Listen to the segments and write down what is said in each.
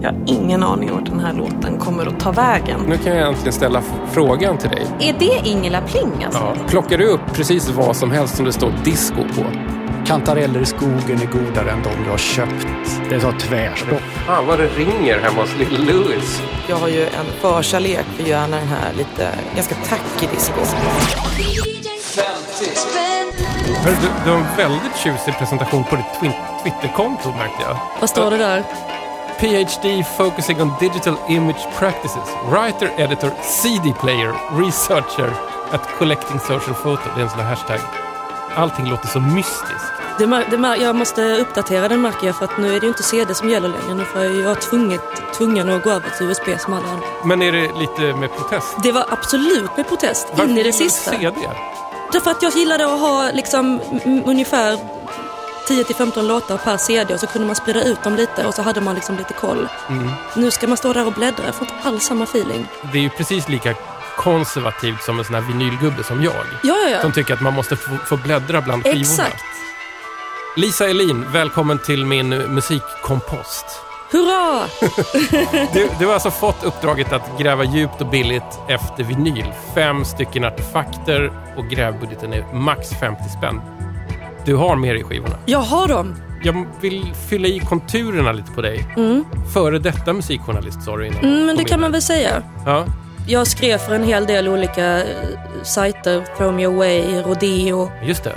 Jag har ingen aning om vart den här låten kommer att ta vägen. Nu kan jag äntligen ställa frågan till dig. Är det Ingela Pling alltså? Ja. Plockar du upp precis vad som helst som det står disco på? Kantareller i skogen är godare än de du har köpt. Det är så tvärstopp. Fan vad det ringer hemma hos Lill Louis. Jag har ju en förkärlek för gärna den här lite, ganska tacky disco. Du, du har en väldigt tjusig presentation på ditt twin- Twitterkonto märkte jag. Vad står det där? PhD focusing on digital image practices. Writer, editor, CD player, researcher at collecting social photo. Det är en sån här hashtag. Allting låter så mystiskt. Det, det, jag måste uppdatera den märker jag för att nu är det ju inte CD som gäller längre. Nu får jag vara tvungen att gå över till USB som alla andra. Men är det lite med protest? Det var absolut med protest Varför in i det sista. CD? Därför att jag gillade att ha liksom ungefär 10-15 låtar per CD och så kunde man sprida ut dem lite och så hade man liksom lite koll. Mm. Nu ska man stå där och bläddra, jag får inte alls samma feeling. Det är ju precis lika konservativt som en sån här vinylgubbe som jag. Ja, ja, Som ja. tycker att man måste få, få bläddra bland skivorna. Exakt. Lisa Elin, välkommen till min musikkompost. Hurra! Du, du har alltså fått uppdraget att gräva djupt och billigt efter vinyl. Fem stycken artefakter och grävbudgeten är max 50 spänn. Du har med dig skivorna. Jag har dem. Jag vill fylla i konturerna lite på dig. Mm. Före detta musikjournalist sa du innan. Mm, men det kan man väl säga. Ja. Jag skrev för en hel del olika eh, sajter, Throw Me Away, Rodeo, Just det.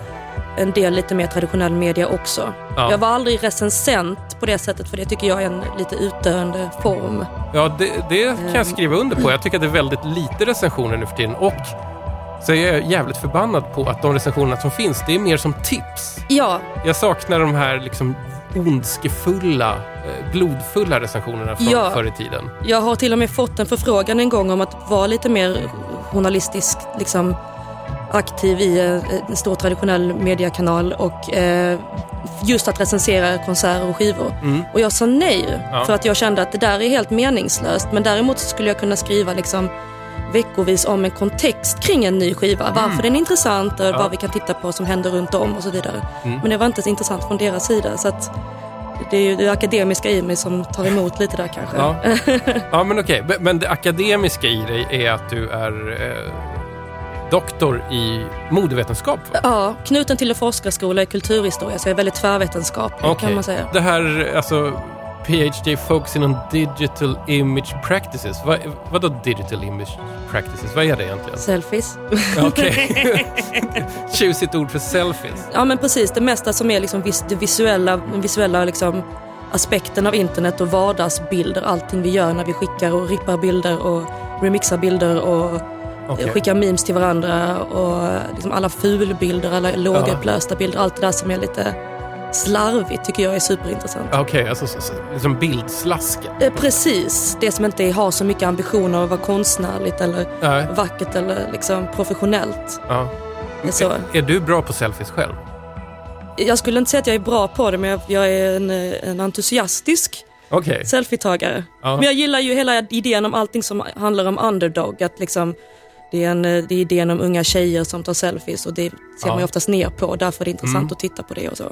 en del lite mer traditionell media också. Ja. Jag var aldrig recensent på det sättet för det tycker jag är en lite utdöende form. Ja, det, det kan jag skriva under på. Jag tycker att det är väldigt lite recensioner nu för tiden. Och så är jag jävligt förbannad på att de recensionerna som finns, det är mer som tips. Ja, Jag saknar de här liksom ondskefulla, eh, blodfulla recensionerna från Ja. förr i tiden. jag har till och med fått en förfrågan en gång om att vara lite mer journalistiskt liksom, aktiv i eh, en stor traditionell mediekanal och eh, just att recensera konserter och skivor. Och jag sa nej Mm. Ja. för att jag kände att det där är helt meningslöst men däremot så skulle jag kunna skriva liksom veckovis om en kontext kring en ny skiva. Varför den är intressant och Mm. Ja. vad vi kan titta på som händer runt om och så vidare. Mm. Men det var inte så intressant från deras sida. Så att det är ju det akademiska i mig som tar emot lite där kanske. Ja, ja men okej. Men- Men det akademiska i dig är att du är eh, doktor i modevetenskap, va? Ja, knuten till en forskarskola i kulturhistoria, så jag är väldigt tvärvetenskaplig Okej. kan man säga. Det här, alltså PhD focusing on digital image practices. Vad, vadå digital image practices? Vad är det egentligen? Selfies. Okej. Tjusigt ord för selfies. Ja men precis, det mesta som är liksom vis- det visuella, visuella liksom aspekten av internet och vardagsbilder, allting vi gör när vi skickar och rippar bilder och remixar bilder och Okej. skickar memes till varandra och liksom alla fulbilder, alla lågupplösta bilder, allt det där som är lite slarvigt tycker jag är superintressant. Okej, alltså så- så- liksom bildslasket. Eh, Precis, det som inte har så mycket ambitioner att vara konstnärligt eller Nej. vackert eller liksom professionellt. Ja. Är. Är, är du bra på selfies själv? Jag skulle inte säga att jag är bra på det men jag, jag är en, eh, en entusiastisk Okej. selfietagare. Ja. Men jag gillar ju hela idén om allting som handlar om underdog. Att liksom, det, är en, eh, det är idén om unga tjejer som tar selfies och det ser Ja. man ju oftast ner på. Därför är det intressant Mm. att titta på det och så.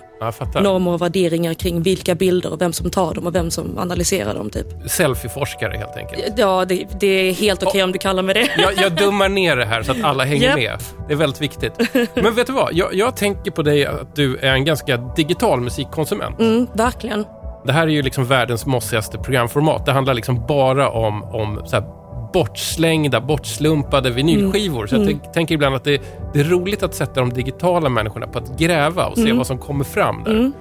Normer och värderingar kring vilka bilder och vem som tar dem och vem som analyserar dem. Typ. Selfieforskare helt enkelt. Ja, det, det är helt okej om du kallar mig det. Jag, jag dummar ner det här så att alla hänger Japp. med. Det är väldigt viktigt. Men vet du vad? Jag, jag tänker på dig att du är en ganska digital musikkonsument. Mm, verkligen. Det här är ju liksom världens mossigaste programformat. Det handlar liksom bara om, om så här bortslängda, bortslumpade vinylskivor. Så jag tänk, tänker ibland att det, det är roligt att sätta de digitala människorna på att gräva och se vad som kommer fram där.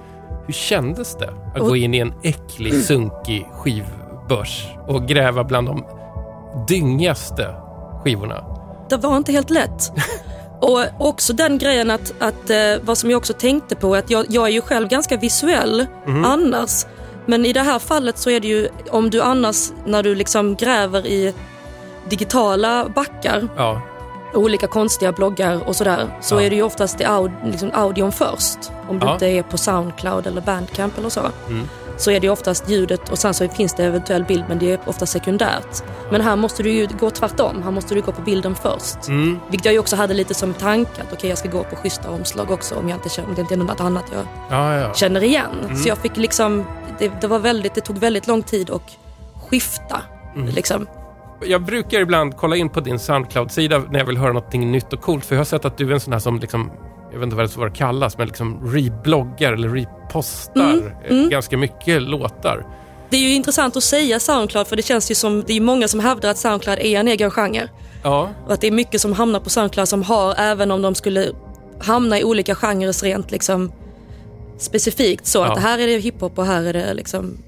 Hur kändes det att Och- gå in i en äcklig, sunkig skivbörs och gräva bland de dyngigaste skivorna? det var inte helt lätt. Och också den grejen att, att eh, vad som jag också tänkte på, att jag, jag är ju själv ganska visuell annars. Men i det här fallet så är det ju, om du annars, när du liksom gräver i digitala backar, Ja, olika konstiga bloggar och sådär, så Ja. är det ju oftast aud, liksom audion först. Om du Ja. inte är på Soundcloud eller Bandcamp eller så. Mm. Så är det oftast ljudet och sen så finns det eventuell bild men det är ofta sekundärt. Men här måste du ju gå tvärtom, här måste du gå på bilden först. Mm. Vilket jag ju också hade lite som tanke att okej jag ska gå på schyssta omslag också om, jag inte känner, det inte är något annat jag ja, känner igen. Så jag fick liksom, det, det, var väldigt, det tog väldigt lång tid och skifta. Liksom. Jag brukar ibland kolla in på din Soundcloud-sida när jag vill höra någonting nytt och coolt. För jag har sett att du är en sån här som, liksom, jag vet inte vad det, kallas, men liksom rebloggar eller repostar eh, ganska mycket låtar. Det är ju intressant att säga Soundcloud för det känns ju som, det är många som hävdar att Soundcloud är en egen genre. Ja, Och att det är mycket som hamnar på Soundcloud som har, även om de skulle hamna i olika genrer rent liksom specifikt så Ja. att här är det hiphop och här är det liksom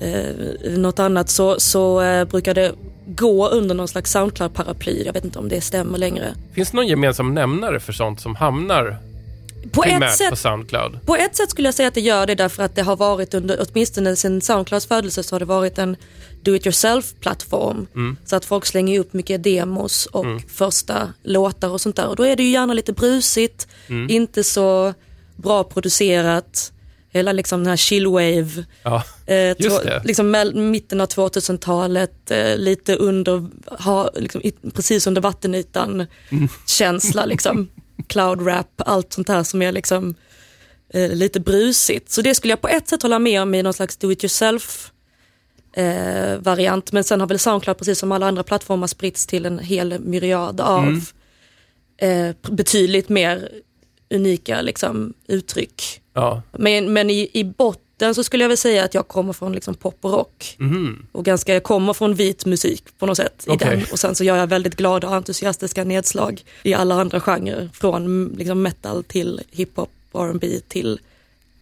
eh, något annat så, så eh, brukar det gå under någon slags Soundcloud-paraply. Jag vet inte om det stämmer längre. finns det någon gemensam nämnare för sånt som hamnar På ett, sätt, på Soundcloud? på ett sätt skulle jag säga att det gör det därför att det har varit under, åtminstone sedan Soundclouds födelse så har det varit en do it yourself-plattform. Så att folk slänger upp mycket demos och första låtar och sånt där. Och då är det ju gärna lite brusigt, inte så bra producerat. Hela liksom den här chillwave, Ja, eh, liksom mitten av 2000-talet, eh, lite under, ha, liksom, i, precis under vattenytan känsla liksom. Cloud rap, allt sånt här som är liksom eh, lite brusigt. Så det skulle jag på ett sätt hålla med om i någon slags do it yourself eh, variant. Men sen har väl Soundcloud precis som alla andra plattformar spritts till en hel myriad av eh, betydligt mer unika liksom, uttryck. Ja. Men, men i, i botten så skulle jag väl säga att jag kommer från liksom pop och rock. Och ganska, jag kommer från vit musik på något sätt. I Okej. den. Och sen så gör jag väldigt glada och entusiastiska nedslag i alla andra genrer. Från mm, liksom metal till hiphop, R&B till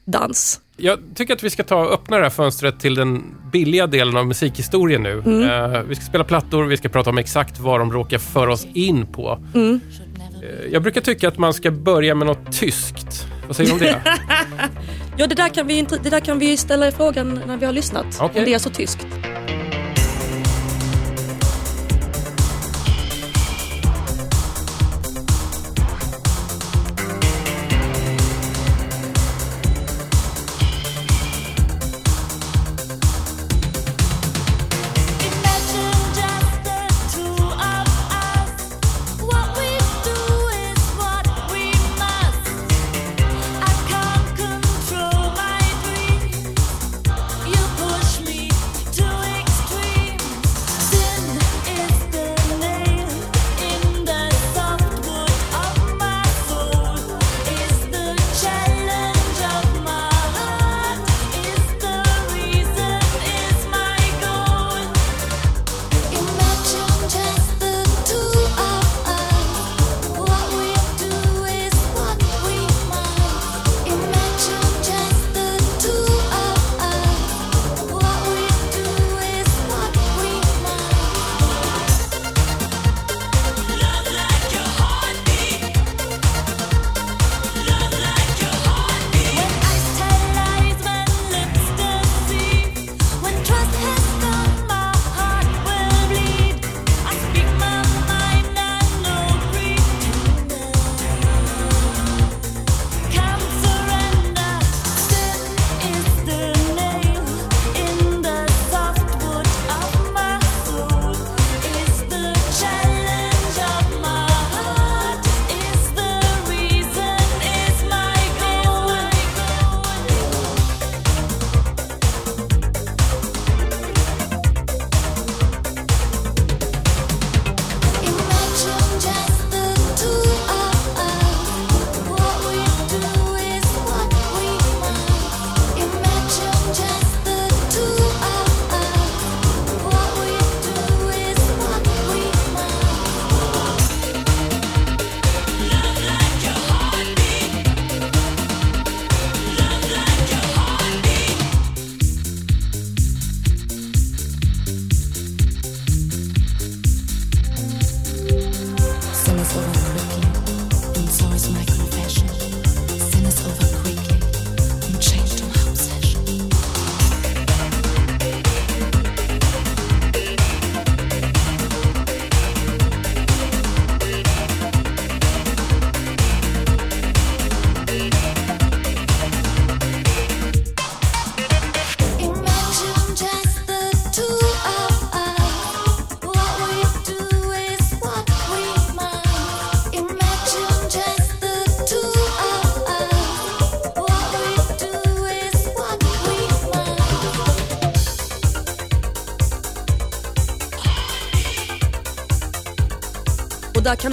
dans. Jag tycker att vi ska ta och öppna det här fönstret till den billiga delen av musikhistorien nu. Eh, vi ska spela plattor, vi ska prata om exakt vad de råkar föra oss in på. Eh, jag brukar tycka att man ska börja med något tyskt. Vad säger du om det? Ja, det där kan vi, inte- det där kan vi ställa i frågan när vi har lyssnat. Okej. Om det är så tyskt.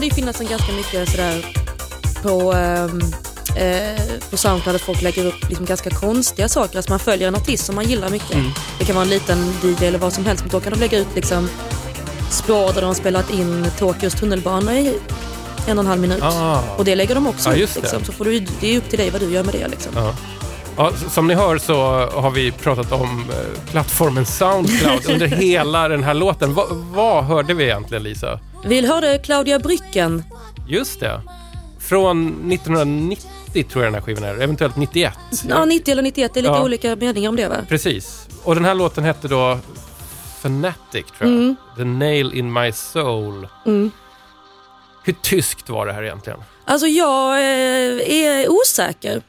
Kan det ju finnas en ganska mycket sådär på, ehm, eh, på Soundcloud att folk lägger upp liksom ganska konstiga saker. Alltså man följer en artist som man gillar mycket. Mm. Det kan vara en liten DJ eller vad som helst. Men då kan de lägga ut liksom spår där de har spelat in Tokyos tunnelbana i en och en halv minut. Ah. Och det lägger de också just det. Liksom. Så får du, det är upp till dig vad du gör med det. Liksom. Ja. Ja, som ni hör så har vi pratat om eh, plattformen Soundcloud under hela den här låten. Va, vad hörde vi egentligen Lisa? Vi hörde Claudia Brycken. Just det. Från 1990 tror jag den här skivan är, eventuellt 91. Ja, 90 eller 91, det är lite Ja. olika meningar om det va? Precis. Och den här låten hette då Fanatic, tror jag. Mm. The Nail in My Soul. Mm. Hur tyskt var det här egentligen? Alltså jag eh, är osäker.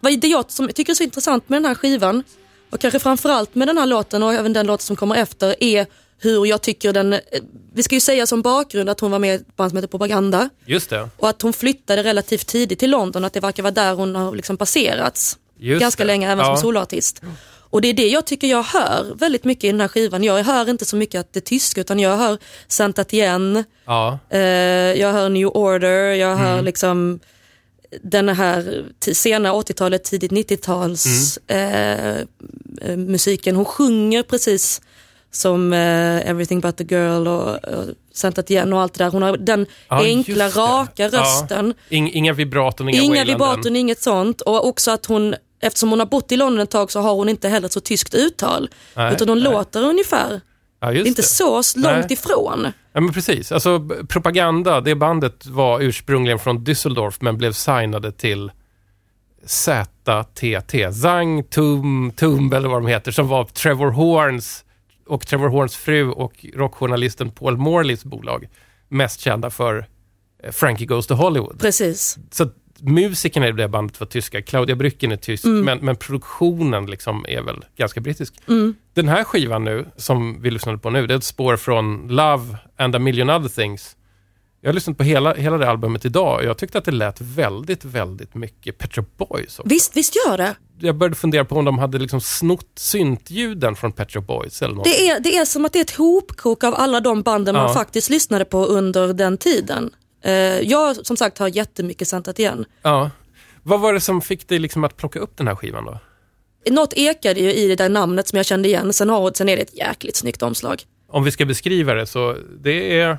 Vad det jag som tycker är så intressant med den här skivan och kanske framförallt med den här låten och även den låt som kommer efter är hur jag tycker den, eh, vi ska ju säga som bakgrund att hon var med i ett band som heter Propaganda Just det. och att hon flyttade relativt tidigt till London, att det verkar vara där hon har liksom passerats Just ganska det. länge även Ja. som soloartist. Och det är det jag tycker jag hör väldigt mycket i den här skivan. Jag hör inte så mycket att det är tyska utan jag hör Saint Etienne, Ja. Eh, jag hör New Order, jag hör Mm. liksom den här sena 80-talet, tidigt 90-tals Mm. eh, eh, musiken. Hon sjunger precis som eh, Everything But The Girl och, och Saint Etienne och allt det där. Hon har den Ja, enkla, det. raka Ja. rösten. Ing, inga vibraton, inga, Inga vibraton, inget sånt. Och också att hon, eftersom hon har bott i London ett tag så har hon inte heller ett så tyskt uttal. Nej, utan hon nej. låter ungefär, Ja, just inte det. så långt Nej. ifrån. Ja, men precis. Alltså, Propaganda, det bandet var ursprungligen från Düsseldorf men blev signade till ZTT, Zang Tum Tumb eller vad de heter, som var Trevor Horns och Trevor Horns fru och rockjournalisten Paul Morleys bolag. Mest kända för eh, Frankie Goes to Hollywood. Precis. Så musikerna i det bandet var tyska, Claudia Brücken är tysk, men, men produktionen liksom är väl ganska brittisk. Den här skivan nu, som vi lyssnade på nu, det är ett spår från Love and a million other things. Jag har lyssnat på hela, hela det albumet idag och jag tyckte att det lät väldigt, väldigt mycket Pet Shop Boys. också. Visst, visst gör det. Jag började fundera på om de hade liksom snott syntljuden från Pet Shop Boys eller något. Det är, det är som att det är ett hopkok av alla de banden man Ja. faktiskt lyssnade på under den tiden. Eh, jag som sagt har jättemycket Santat igen. Ja. Vad var det som fick dig liksom att plocka upp den här skivan då? Något ekade ju i det där namnet som jag kände igen, sen, har, sen är det ett jäkligt snyggt omslag. om vi ska beskriva det så det är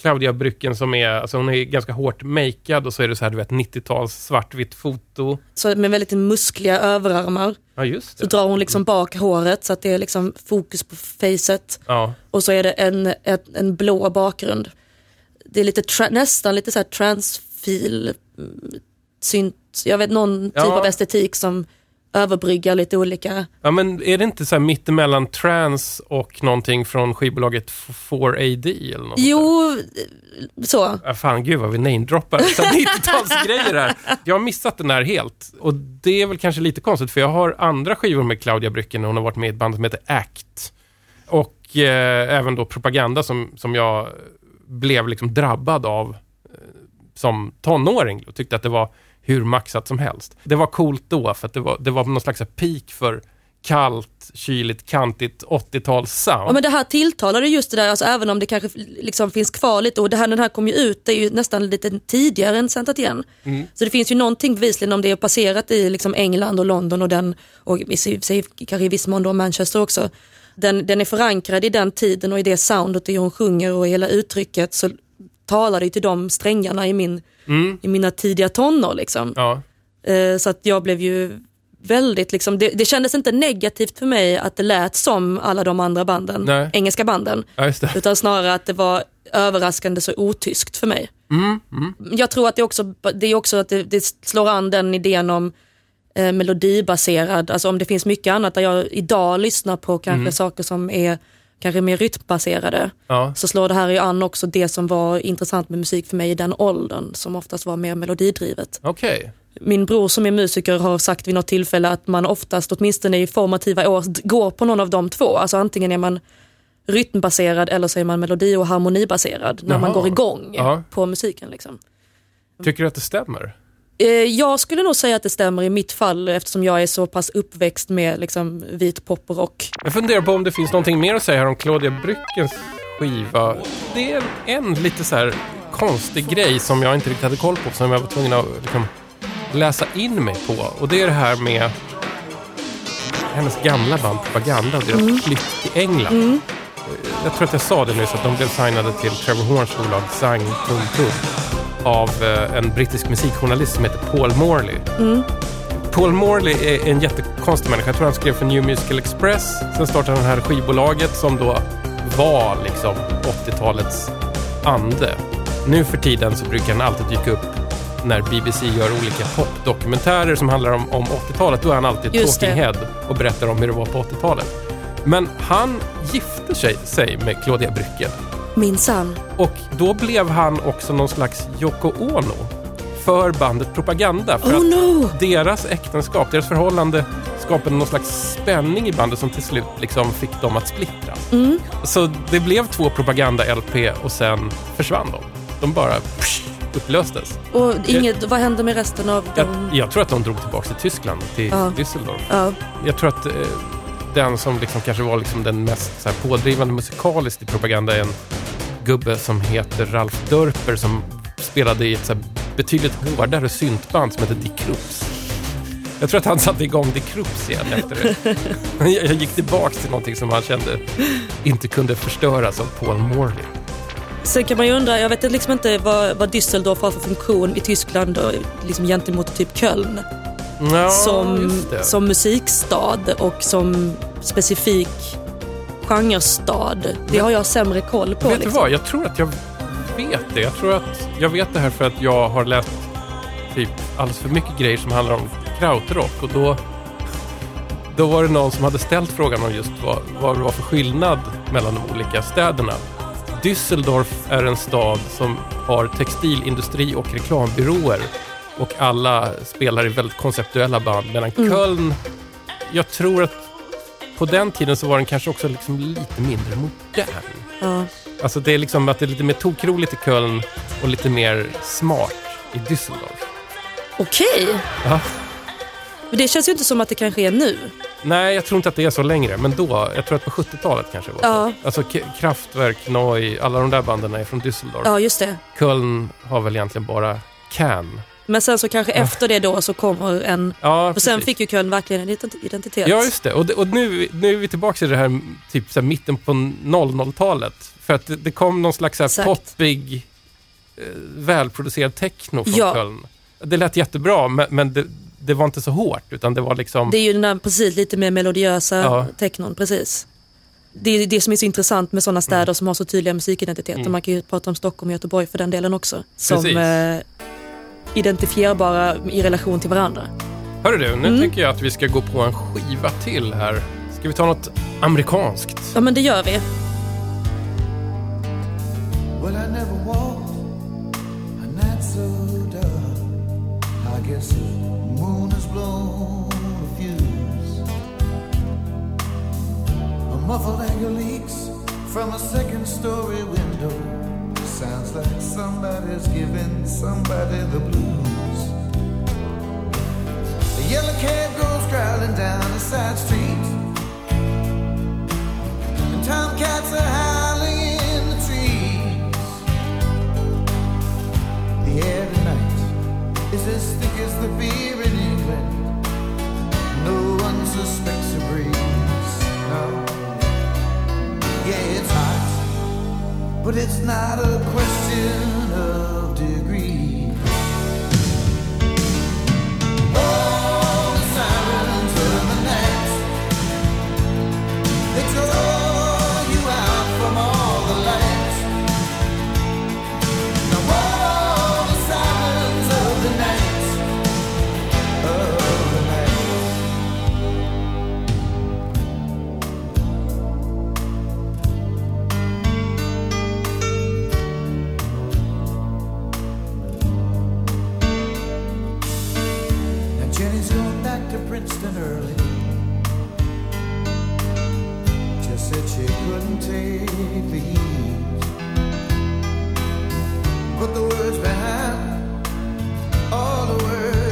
Claudia Brücken som är, alltså hon är ganska hårt makead och så är det så här du vet 90-tals svartvitt foto. Så med väldigt muskliga överarmar Ja just så det. drar hon liksom bak håret så att det är liksom fokus på facet Ja, och så är det en, ett, en blå bakgrund. Det är lite nästan lite så här transfil, mm, synt, jag vet någon typ Ja. av estetik som överbryggar lite olika ja men är det inte så här mittemellan trans och någonting från skivbolaget 4AD eller något? Jo, så. Ja, fan gud vad vi namedroppar så här 90-talsgrejer här. Jag har missat den här helt. Och det är väl kanske lite konstigt för jag har andra skivor med Claudia Brücken och hon har varit med i ett band som heter ACT. Och eh, även då Propaganda som, som jag blev liksom drabbad av eh, som tonåring och tyckte att det var hur maxat som helst. Det var coolt då för att det var, det var någon slags peak för kallt, kyligt, kantigt 80-tals-sound. Ja, men det här tilltalade just det där, alltså, även om det kanske liksom finns kvar lite och det här, den här kom ju ut, det är ju nästan lite tidigare än Santat igen. Så det finns ju någonting bevisligen om det är passerat i liksom England och London och den, och i sig- kanske i viss mån då Manchester också. Den, den är förankrad i den tiden och i det soundet och hur hon sjunger och hela uttrycket så ju till de strängarna i, min, i mina tidiga tonår. Liksom. Ja. Eh, Så att jag blev ju väldigt, liksom, det, det kändes inte negativt för mig att det lät som alla de andra banden, Nej. engelska banden. ja. Utan snarare att det var överraskande så otyskt för mig. Jag tror att det också, det är också att det, det slår an den idén om eh, melodibaserad, alltså om det finns mycket annat där jag idag lyssnar på kanske saker som är kanske mer rytmbaserade. Ja. Så slår det här ju an också det som var intressant med musik för mig i den åldern som oftast var mer melodidrivet. Okej. Min bror som är musiker har sagt vid något tillfälle att man oftast, åtminstone i formativa år, går på någon av de två. Alltså antingen är man rytmbaserad eller så är man melodi och harmonibaserad när man Jaha. går igång Ja. på musiken. Liksom. Tycker du att det stämmer? Eh, Jag skulle nog säga att det stämmer i mitt fall eftersom jag är så pass uppväxt med liksom, vit pop och rock. Jag funderar på om det finns någonting mer att säga här om Claudia Brückens skiva. Det är en lite så här konstig grej som jag inte riktigt hade koll på, som jag var tvungen att liksom, läsa in mig på. Och det är det här med hennes gamla band Propaganda och deras flytt till England. Jag tror att jag sa det nyss, att de blev signade till Trevor Horns bolag Sang Tum Tum av eh, en brittisk musikjournalist som heter Paul Morley. Paul Morley är en jättekonstig människa. Jag tror han skrev för New Musical Express. Sen startade han det här skivbolaget som då var liksom 80-talets ande. Nu för tiden så brukar han alltid dyka upp när BBC gör olika popdokumentärer som handlar om, om 80-talet. Då är han alltid Just talking head och berättar om hur det var på 80-talet. Men han gifte sig, sig med Claudia Brücker. Minsann. Och då blev han också någon slags Yoko Ono för bandet Propaganda. För Oh att no! deras äktenskap, deras förhållande skapade någon slags spänning i bandet som till slut liksom fick dem att splittras. Mm. Så det blev två Propaganda-LP och sen försvann de. De bara psh, upplöstes. Och inget, vad hände med resten av Jag, dem? jag tror att de drog tillbaka till Tyskland, till Ja. Düsseldorf. Ja. Jag tror att eh, den som liksom kanske var liksom den mest så här, pådrivande musikaliskt i propaganda är en gubbe som heter Ralf Dörper som spelade i ett betydligt hårdare syntband som heter Dick Krups. Jag tror att han satte igång Dick Krups igen efter det. Jag, gick tillbaka till någonting som han kände inte kunde förstöras av Paul Morley. Sen kan man ju undra, jag vet liksom inte vad, vad Düsseldorf har för funktion i Tyskland och liksom gentemot typ Köln. Ja, som, som musikstad och som specifik genrestad. Det har jag sämre koll på. Vet du liksom. vad? Jag tror att jag vet det. Jag tror att jag vet det här för att jag har läst typ alldeles för mycket grejer som handlar om krautrock och då då var det någon som hade ställt frågan om just vad, vad det var för skillnad mellan de olika städerna. Düsseldorf är en stad som har textilindustri och reklambyråer och alla spelar i väldigt konceptuella band medan Köln, jag tror att på den tiden så var den kanske också liksom lite mindre modern. Ja. Alltså det är liksom att det är lite mer tokroligt i Köln och lite mer smart i Düsseldorf. Okej. Ja. Men det känns ju inte som att det kanske är nu. Nej, jag tror inte att det är så längre, men då, jag tror att på 70-talet kanske det var Ja. så. Alltså Kraftwerk, Neu, alla de där banden är från Düsseldorf. Ja, just det. Köln har väl egentligen bara Can. Men sen så kanske efter det då så kommer en... Ja, Och sen precis. fick ju Köln verkligen en ident- identitet. Ja, just det. Och, det, och nu, nu är vi tillbaka i det här typ så här, mitten på 00-talet. För att det, det kom någon slags så här, poppig, eh, välproducerad techno från Ja. Köln. Det lät jättebra, men, men det, det var inte så hårt, utan det var liksom... Det är ju den där precis lite mer melodiösa Ja. technon, precis. Det är det som är så intressant med sådana städer som har så tydliga musikidentiteter. Mm. Man kan ju prata om Stockholm och Göteborg för den delen också. Som Precis. eh, identifierbara i relation till varandra. Hörru du, nu Mm. tycker jag att vi ska gå på en skiva till här. Ska vi ta något amerikanskt? Ja men det gör vi. Well, I never walked a night so dark. I guess the moon has blown a fuse. A muffled anger leaks from a second story window. Sounds like somebody's giving somebody the blues. The yellow cab goes growling down a side street. And tomcats are howling in the trees. The air tonight is as thick as the beer in England. No one suspects a breeze. No. But it's not a question to Princeton early. Just said she couldn't take the heat. Put the words behind all the words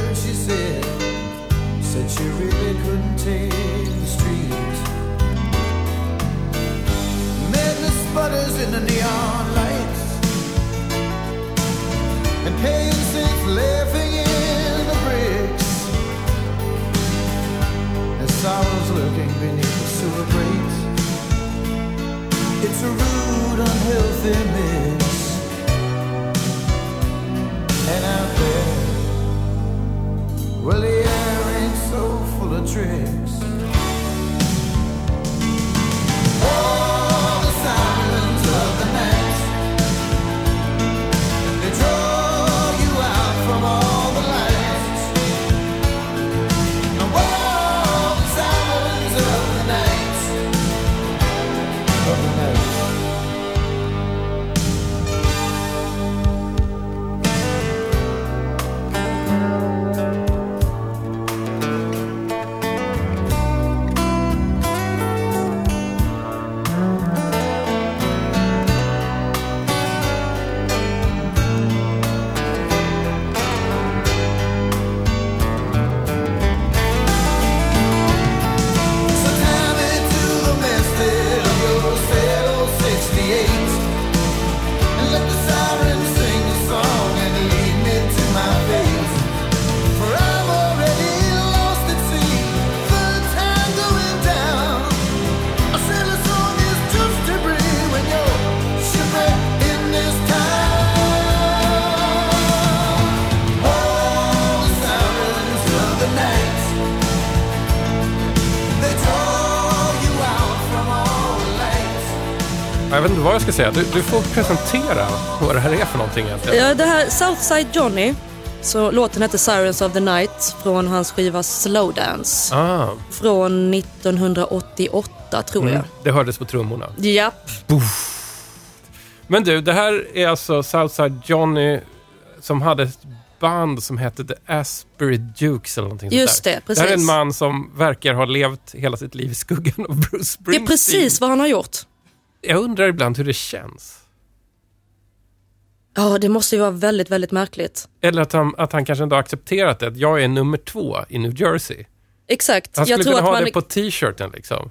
vad jag ska säga. Du, du får presentera vad det här är för någonting egentligen. Ja, det här Southside Johnny, så låten heter Sirens of the Night från hans skiva Slowdance Ah, från 1988 tror mm. jag. Det hördes på trummorna. Japp, Men du, det här är alltså Southside Johnny som hade ett band som hette The Asbury Dukes eller någonting Just sånt där. det, Det här är en precis. man som verkar ha levt hela sitt liv i skuggan av Bruce det är Springsteen. precis vad han har gjort. Jag undrar ibland hur det känns. Ja, det måste ju vara väldigt, väldigt märkligt. Eller att han, att han kanske inte har accepterat det. Att jag är nummer två i New Jersey. Exakt. Han skulle Jag tror kunna att ha det på t-shirten liksom.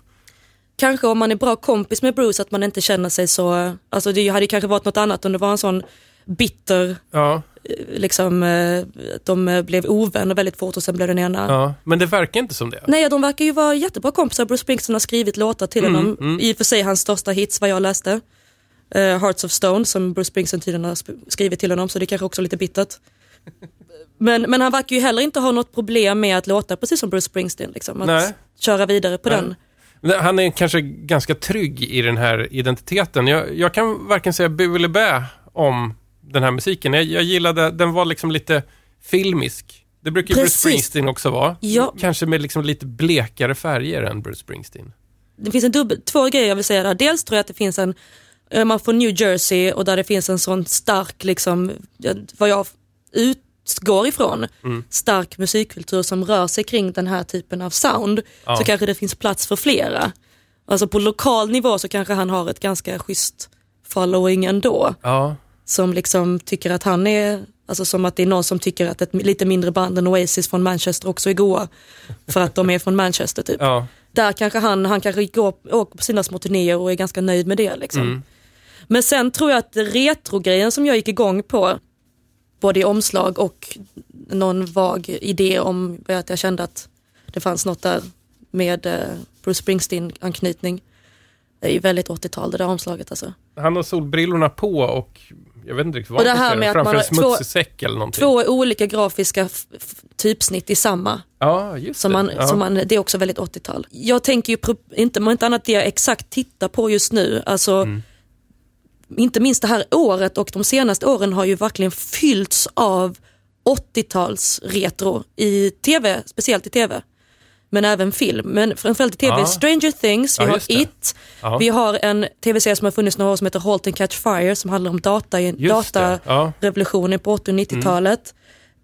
kanske om man är bra kompis med Bruce, att man inte känner sig så, alltså det hade kanske varit något annat om det var en sån bitter, Ja, liksom, eh, de eh, blev ovänner väldigt fort och sen blev den ena ja. Men det verkar inte som det. Nej, de verkar ju vara jättebra kompisar. Bruce Springsteen har skrivit låtar till Mm, honom. I och för sig hans största hits vad jag läste. Uh, Hearts of Stone som Bruce Springsteen tydligen har skrivit till honom så det är kanske också lite bittert. Men, men han verkar ju heller inte ha något problem med att låta precis som Bruce Springsteen. Liksom, att Nej. köra vidare på Nej. den. Han är kanske ganska trygg i den här identiteten. Jag, jag kan varken säga bu eller bä om den här musiken. Jag, jag gillade, den var liksom lite filmisk. Det brukar ju Bruce. Springsteen också vara. Ja. Kanske med liksom lite blekare färger än Bruce Springsteen. Det finns en dubbel, två grejer jag vill säga där. Dels tror jag att det finns en, eh, man får New Jersey och där det finns en sån stark, liksom, vad jag utgår ifrån, Mm. stark musikkultur som rör sig kring den här typen av sound. Ja. Så kanske det finns plats för flera. Alltså på lokal nivå så kanske han har ett ganska schysst following ändå. Ja, Som liksom tycker att han är, alltså som att det är någon som tycker att ett lite mindre band än Oasis från Manchester också är goa. För att de är från Manchester typ ja. där kanske han, han kanske går, åker på sina små turnéer och är ganska nöjd med det. Liksom. Mm. Men sen tror jag att retrogrejen som jag gick igång på, både i omslag och någon vag idé om att jag kände att det fanns något där med eh, Bruce Springsteen-anknytning. Det är ju väldigt 80-tal det där omslaget alltså. Han har solbrillorna på och jag vet inte riktigt vad Och det här med göra. att Framför man en smutsig säck eller någonting. Två olika grafiska typsnitt i samma. Ja, just Som det. man, ja. som man, det är också väldigt 80-tal. Jag tänker ju inte, inte annat det jag exakt tittar på just nu, alltså Mm. inte minst det här året och de senaste åren har ju verkligen fyllts av 80-tals retro i tv, speciellt i tv. Men även film, men framförallt i tv. Ja. Stranger Things, vi Ja, har. It, Ja. vi har en tv-serie som har funnits några år som heter Halt and Catch Fire som handlar om data, datarevolutionen på 80 och 90-talet.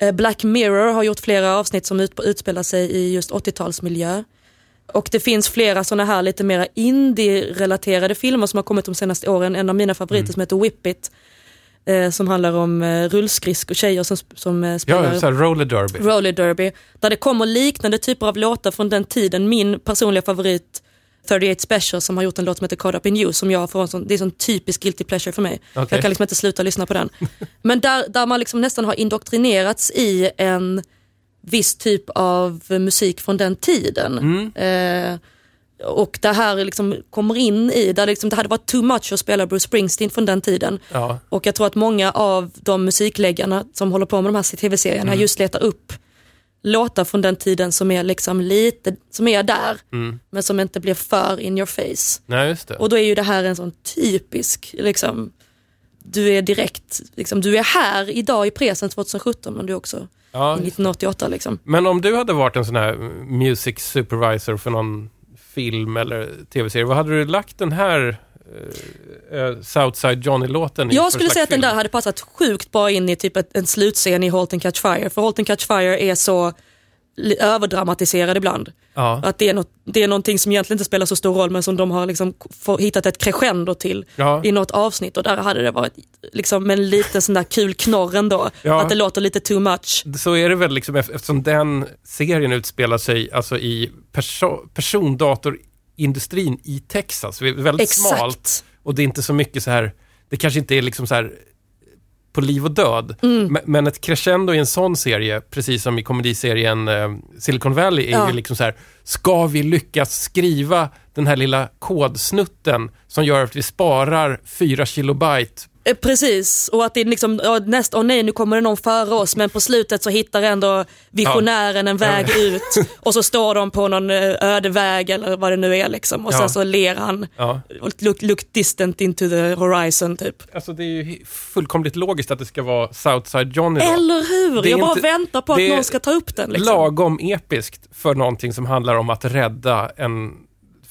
Eh, Black Mirror har gjort flera avsnitt som ut, utspelar sig i just 80-talsmiljö. Och det finns flera sådana här lite mer indie-relaterade filmer som har kommit de senaste åren. En av mina favoriter Mm. som heter Whip It. Eh, som handlar om eh, rullskridskor, tjejer som, som eh, spelar Ja, så här roller derby. roller derby. Där det kommer liknande typer av låtar från den tiden. Min personliga favorit 38 Special som har gjort en låt som heter Caught Up In You som jag får en sån, det är en sån typisk guilty pleasure för mig. Okej. Jag kan liksom inte sluta lyssna på den. Men där, där man liksom nästan har indoktrinerats i en viss typ av musik från den tiden. Mm. Eh, och det här liksom kommer in i, där liksom det hade varit too much att spela Bruce Springsteen från den tiden. Ja. Och jag tror att många av de musikläggarna som håller på med de här tv-serierna Mm. just letar upp låtar från den tiden som är liksom lite, som är där, Mm. men som inte blir för in your face. Nej. Och då är ju det här en sån typisk, liksom, du är direkt, liksom, du är här idag i presen 2017 men du är också ja. i 1988 liksom. Men om du hade varit en sån här music supervisor för någon film eller tv-serie, vad hade du lagt den här eh, Southside Johnny-låten i Jag skulle säga att den film? där hade passat sjukt bra in i typ ett, en slutscen i Halt and Catch Fire. För Halt and Catch Fire är så överdramatiserad ibland. Ja. Att det är, något, det är någonting som egentligen inte spelar så stor roll men som de har liksom hittat ett crescendo till Ja. i något avsnitt. Och där hade det varit liksom en liten sån där kul knorr ändå. Ja. Att det låter lite too much. Så är det väl liksom ef- eftersom den serien utspelar sig alltså i perso persondatorindustrin i Texas. Väldigt Exakt. smalt och det är inte så mycket så här, det kanske inte är liksom så här på liv och död. Mm. Men, ett crescendo i en sån serie, precis som i komediserien eh, Silicon Valley, är Ja. ju liksom så här, ska vi lyckas skriva den här lilla kodsnutten som gör att vi sparar 4 kilobyte Precis, och att det är liksom, ja, näst, åh nej nu kommer det någon före oss men på slutet så hittar ändå visionären en väg ut och så står de på någon eh, öde väg eller vad det nu är liksom och Ja. sen så ler han. Ja. Look, look distant into the horizon typ. Alltså det är ju fullkomligt logiskt att det ska vara Southside Johnny då. Eller hur? Det Jag bara inte- väntar på att någon ska ta upp den. Liksom. Lagom episkt för någonting som handlar om att rädda en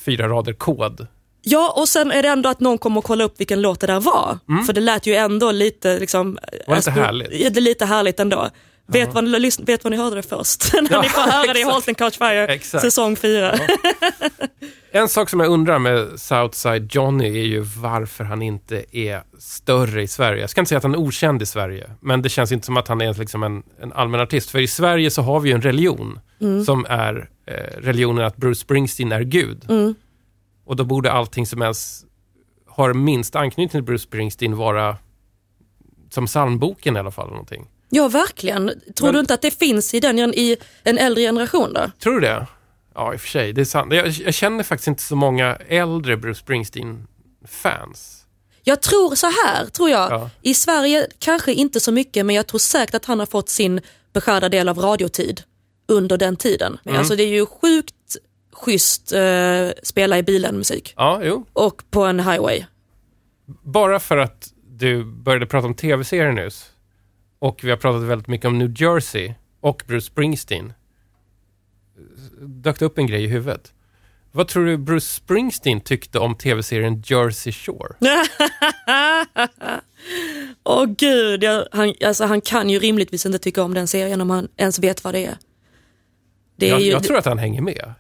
fyra rader kod. Ja, och sen är det ändå att någon kommer och kolla upp vilken låt det där var. För det lät ju ändå lite liksom... Mm. Var det inte härligt? Ja, det är lite härligt ändå. Vet vad, ni, vet vad ni hörde det först? När Ja, ni får höra det i exakt. Halt and Catch Fire Exakt. säsong 4. En sak som jag undrar med Southside Johnny är ju varför han inte är större i Sverige. Jag ska inte säga att han är okänd i Sverige, men det känns inte som att han är liksom en, en allmän artist. För i Sverige så har vi ju en religion som är eh, religionen att Bruce Springsteen är Gud. Och då borde allting som ens har minst anknytning till Bruce Springsteen vara som psalmboken i alla fall. Någonting. Ja, verkligen. Tror Men- du inte att det finns i, den, i en äldre generation då? Tror du det? Ja, i och för sig. Det är sant. Jag, jag känner faktiskt inte så många äldre Bruce Springsteen-fans. Jag tror så här, tror jag. Ja. I Sverige kanske inte så mycket, men jag tror säkert att han har fått sin beskärda del av radiotid under den tiden. Mm. Alltså det är ju sjukt schysst eh, spela i bilen musik Ja, jo. och på en highway. Bara för att du började prata om tv-serier nyss och vi har pratat väldigt mycket om New Jersey och Bruce Springsteen dök det upp en grej i huvudet. Vad tror du Bruce Springsteen tyckte om tv-serien Jersey Shore? Åh gud, jag, han, alltså, han kan ju rimligtvis inte tycka om den serien om han ens vet vad det är. Det är Jag, ju, jag tror att han hänger med.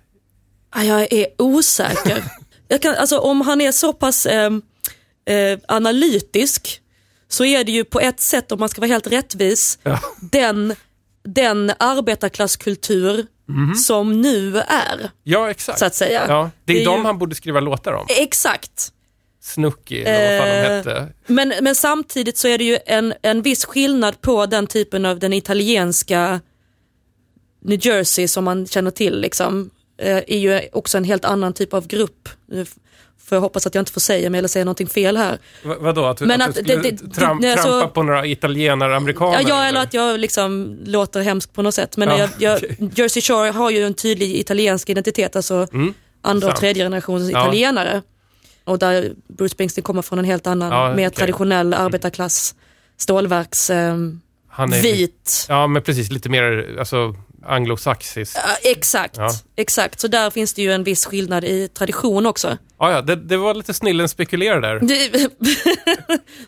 Ah, Jag är osäker. jag kan, alltså, om han är så pass eh, eh, analytisk så är det ju på ett sätt, om man ska vara helt rättvis, Ja. den, den arbetarklasskultur som nu är. Ja, exakt. Så att säga. Ja, det är, Det är de ju- han borde skriva låtar om. Exakt. Snooki, eller vad fan de Eh, hette. Men, men samtidigt så är det ju en, en viss skillnad på den typen av den italienska New Jersey som man känner till. Liksom, är ju också en helt annan typ av grupp. Nu f- får jag hoppas att jag inte får säga mig eller säga någonting fel här. Va- Vadå? Att, Men att, att du skulle det- det- tram, det- alltså- trampa på några italienare-amerikaner? Ja, ja, eller att jag liksom låter hemskt på något sätt. Men Ja, jag, jag, okej. Jersey Shore har ju en tydlig italiensk identitet, alltså andra och sant. tredje generationens Ja. italienare. Och där Bruce Springsteen kommer från en helt annan, Ja, mer okej. traditionell arbetarklass, stålverks, ehm, Han är vit. Ja, men precis. Lite mer alltså, anglosaxisk. Ja, exakt, Ja. exakt. Så där finns det ju en viss skillnad i tradition också. Ja, ja, det, det var lite snillen spekulerar där. Det,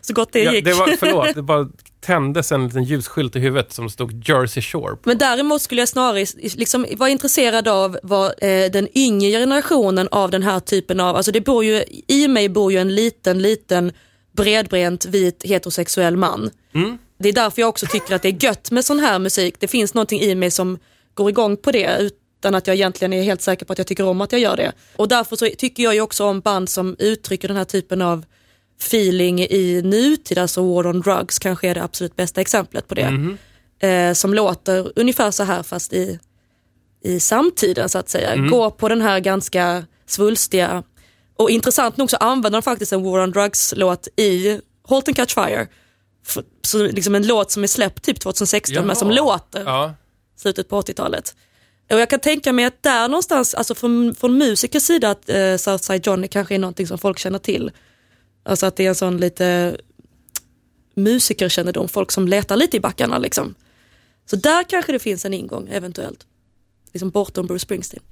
så gott det Ja, gick. det var, förlåt, det bara tändes en liten ljusskylt i huvudet som stod Jersey Shore. Men däremot skulle jag snarare liksom vara intresserad av vad eh, den yngre generationen av den här typen av, alltså det bor ju, i mig bor ju en liten, liten bredbent vit heterosexuell man. Det är därför jag också tycker att det är gött med sån här musik. Det finns någonting i mig som går igång på det utan att jag egentligen är helt säker på att jag tycker om att jag gör det. Och därför så tycker jag ju också om band som uttrycker den här typen av feeling i nutid, alltså War on Drugs kanske är det absolut bästa exemplet på det. Eh, som låter ungefär så här fast i, i samtiden så att säga. Gå på den här ganska svulstiga. Och intressant nog så använder de faktiskt en War on Drugs-låt i Halt and Catch Fire. Så liksom en låt som är släppt typ 2016 men som Jaha. låter Ja. slutet på 80-talet. Och jag kan tänka mig att där någonstans, alltså från, från musikers sida, att eh, Southside Johnny kanske är någonting som folk känner till. Alltså att det är en sån lite musikerkännedom, folk som letar lite i backarna liksom. Så där kanske det finns en ingång eventuellt. Liksom bortom Bruce Springsteen.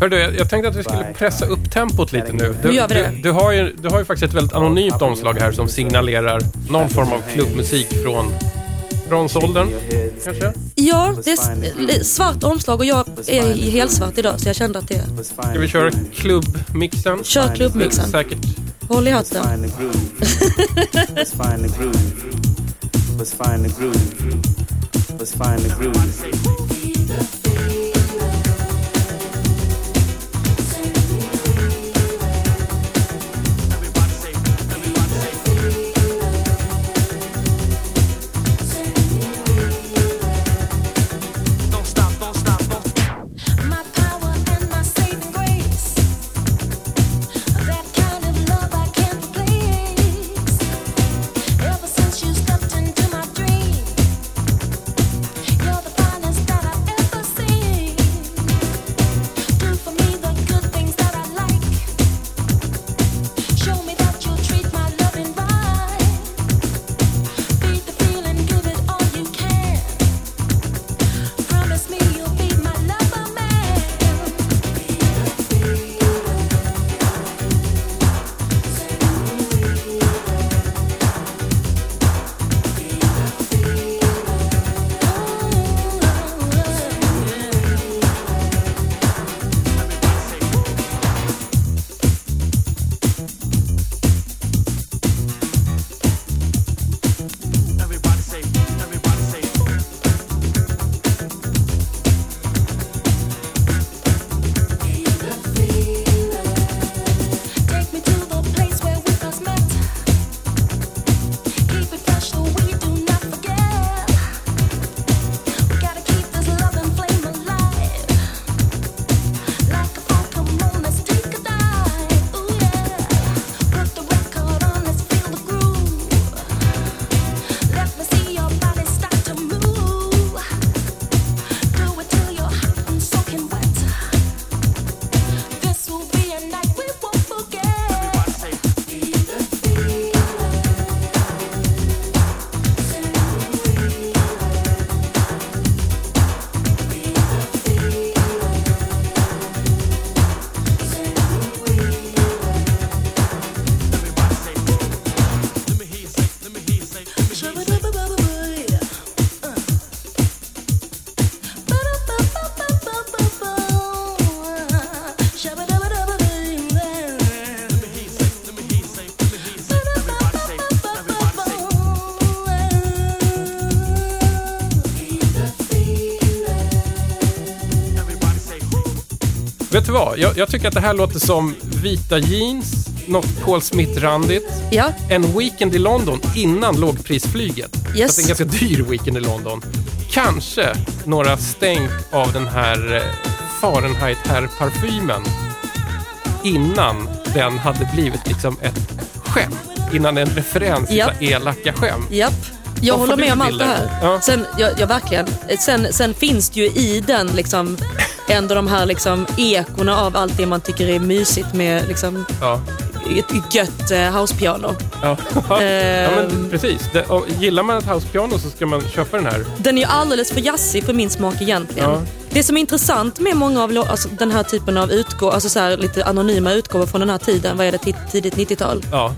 Hör du, jag, jag tänkte att vi skulle pressa upp tempot lite nu. Du. Du, du, har ju, du har ju faktiskt ett väldigt anonymt omslag här som signalerar någon form av klubbmusik från bronsåldern, kanske? Ja, det är svart omslag och jag är i helsvart idag så jag kände att det... Ska vi köra klubbmixen? Kör klubbmixen. Säkert. Håll i hatten. find the groove. Let's find the groove. Vad? Jag, jag tycker att det här låter som vita jeans, något Paul Smith-randigt. Ja, En weekend i London innan lågprisflyget. Yes. Så det är en ganska dyr weekend i London. Kanske några stänk av den här eh, Fahrenheit herrparfymen innan den hade blivit liksom ett skämt. Innan en referens till här elaka skämt. japp. Jag håller med om allt det här. Ja. Sen, ja, ja, verkligen. Sen, sen finns det ju i den liksom ändå de här liksom ekorna av allt det man tycker är mysigt med liksom Ja. ett gött eh, housepiano. Ja. ja, Ehm. men precis. Det, och gillar man ett housepiano så ska man köpa den här. Den är ju alldeles för jazzig för min smak egentligen. Ja. Det som är intressant med många av alltså, den här typen av utgåvor, alltså så här, lite anonyma utgåvor från den här tiden, vad är det, tid- tidigt 90-tal, Ja.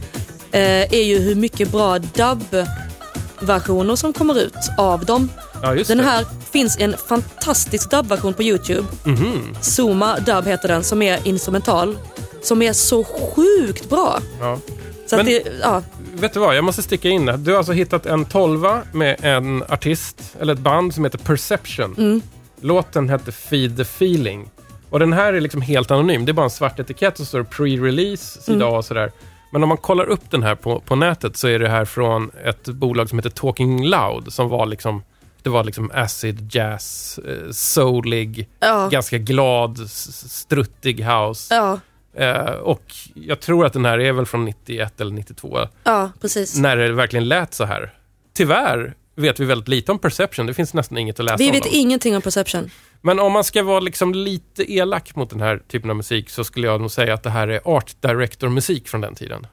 eh, är ju hur mycket bra dubb-versioner som kommer ut av dem. Ja, Den här finns en fantastisk dubb-version på Youtube. Mhm. Zuma Dub heter den, som är instrumental. Som är så sjukt bra. Ja. Så Men- att det, ja, Vet du vad, jag måste sticka in. Du har alltså hittat en tolva med en artist, eller ett band som heter Perception. Mm. Låten hette Feed the Feeling. Och den här är liksom helt anonym. Det är bara en svart etikett och så står pre-release, sida Mm. A och sådär. Men om man kollar upp den här på, på nätet så är det här från ett bolag som heter Talking Loud som var liksom Det var liksom acid, jazz, eh, soulig, Ja, ganska glad, struttig house. ja, Eh, och jag tror att den här är väl från 91 eller 92, ja, precis. när det verkligen lät så här. Tyvärr vet vi väldigt lite om Perception, det finns nästan inget att läsa Vi om vet dem. ingenting om Perception. Men om man ska vara liksom lite elak mot den här typen av musik så skulle jag nog säga att det här är art director-musik från den tiden.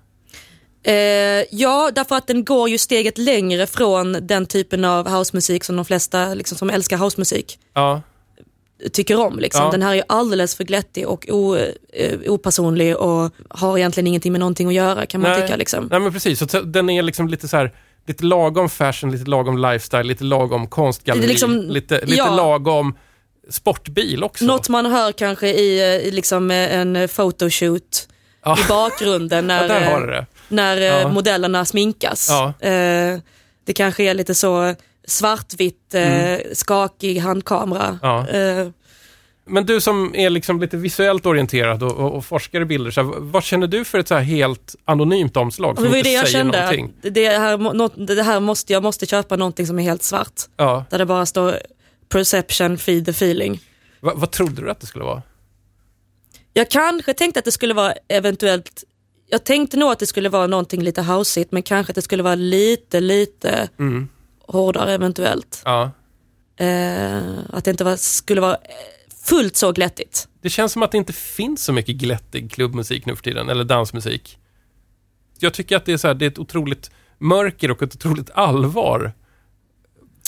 Eh, ja, därför att den går ju steget längre från den typen av housemusik som de flesta liksom, som älskar housemusik Ja, tycker om. Liksom. Ja. Den här är ju alldeles för glättig och o, eh, opersonlig och har egentligen ingenting med någonting att göra kan man Nej. tycka. Liksom. Nej men precis, så den är liksom lite så här lite lagom fashion, lite lagom lifestyle, lite lagom konstgalleri, liksom- lite, lite ja. lagom sportbil också. Något man hör kanske i, eh, i liksom, eh, en photoshoot Ja. i bakgrunden när, ja, där har eh, du det. När eh, Ja. modellerna sminkas. Ja. Eh, det kanske är lite så svartvitt, eh, skakig handkamera. Mm. Ja. Men du som är liksom lite visuellt orienterad och, och, och forskar i bilder, så här, vad känner du för ett så här helt anonymt omslag som det inte det jag säger kände, någonting? det här, något, det här måste, jag måste köpa någonting som är helt svart. Ja. Där det bara står perception, feed the feeling. Va, vad trodde du att det skulle vara? Jag kanske tänkte att det skulle vara eventuellt, jag tänkte nog att det skulle vara någonting lite houseigt men kanske att det skulle vara lite, lite Mm. hårdare eventuellt. Ja. Eh, att det inte var, skulle vara eh, fullt så glättigt. Det känns som att det inte finns så mycket glättig klubbmusik nu för tiden, eller dansmusik. Jag tycker att det är, så här, det är ett otroligt mörker och ett otroligt allvar.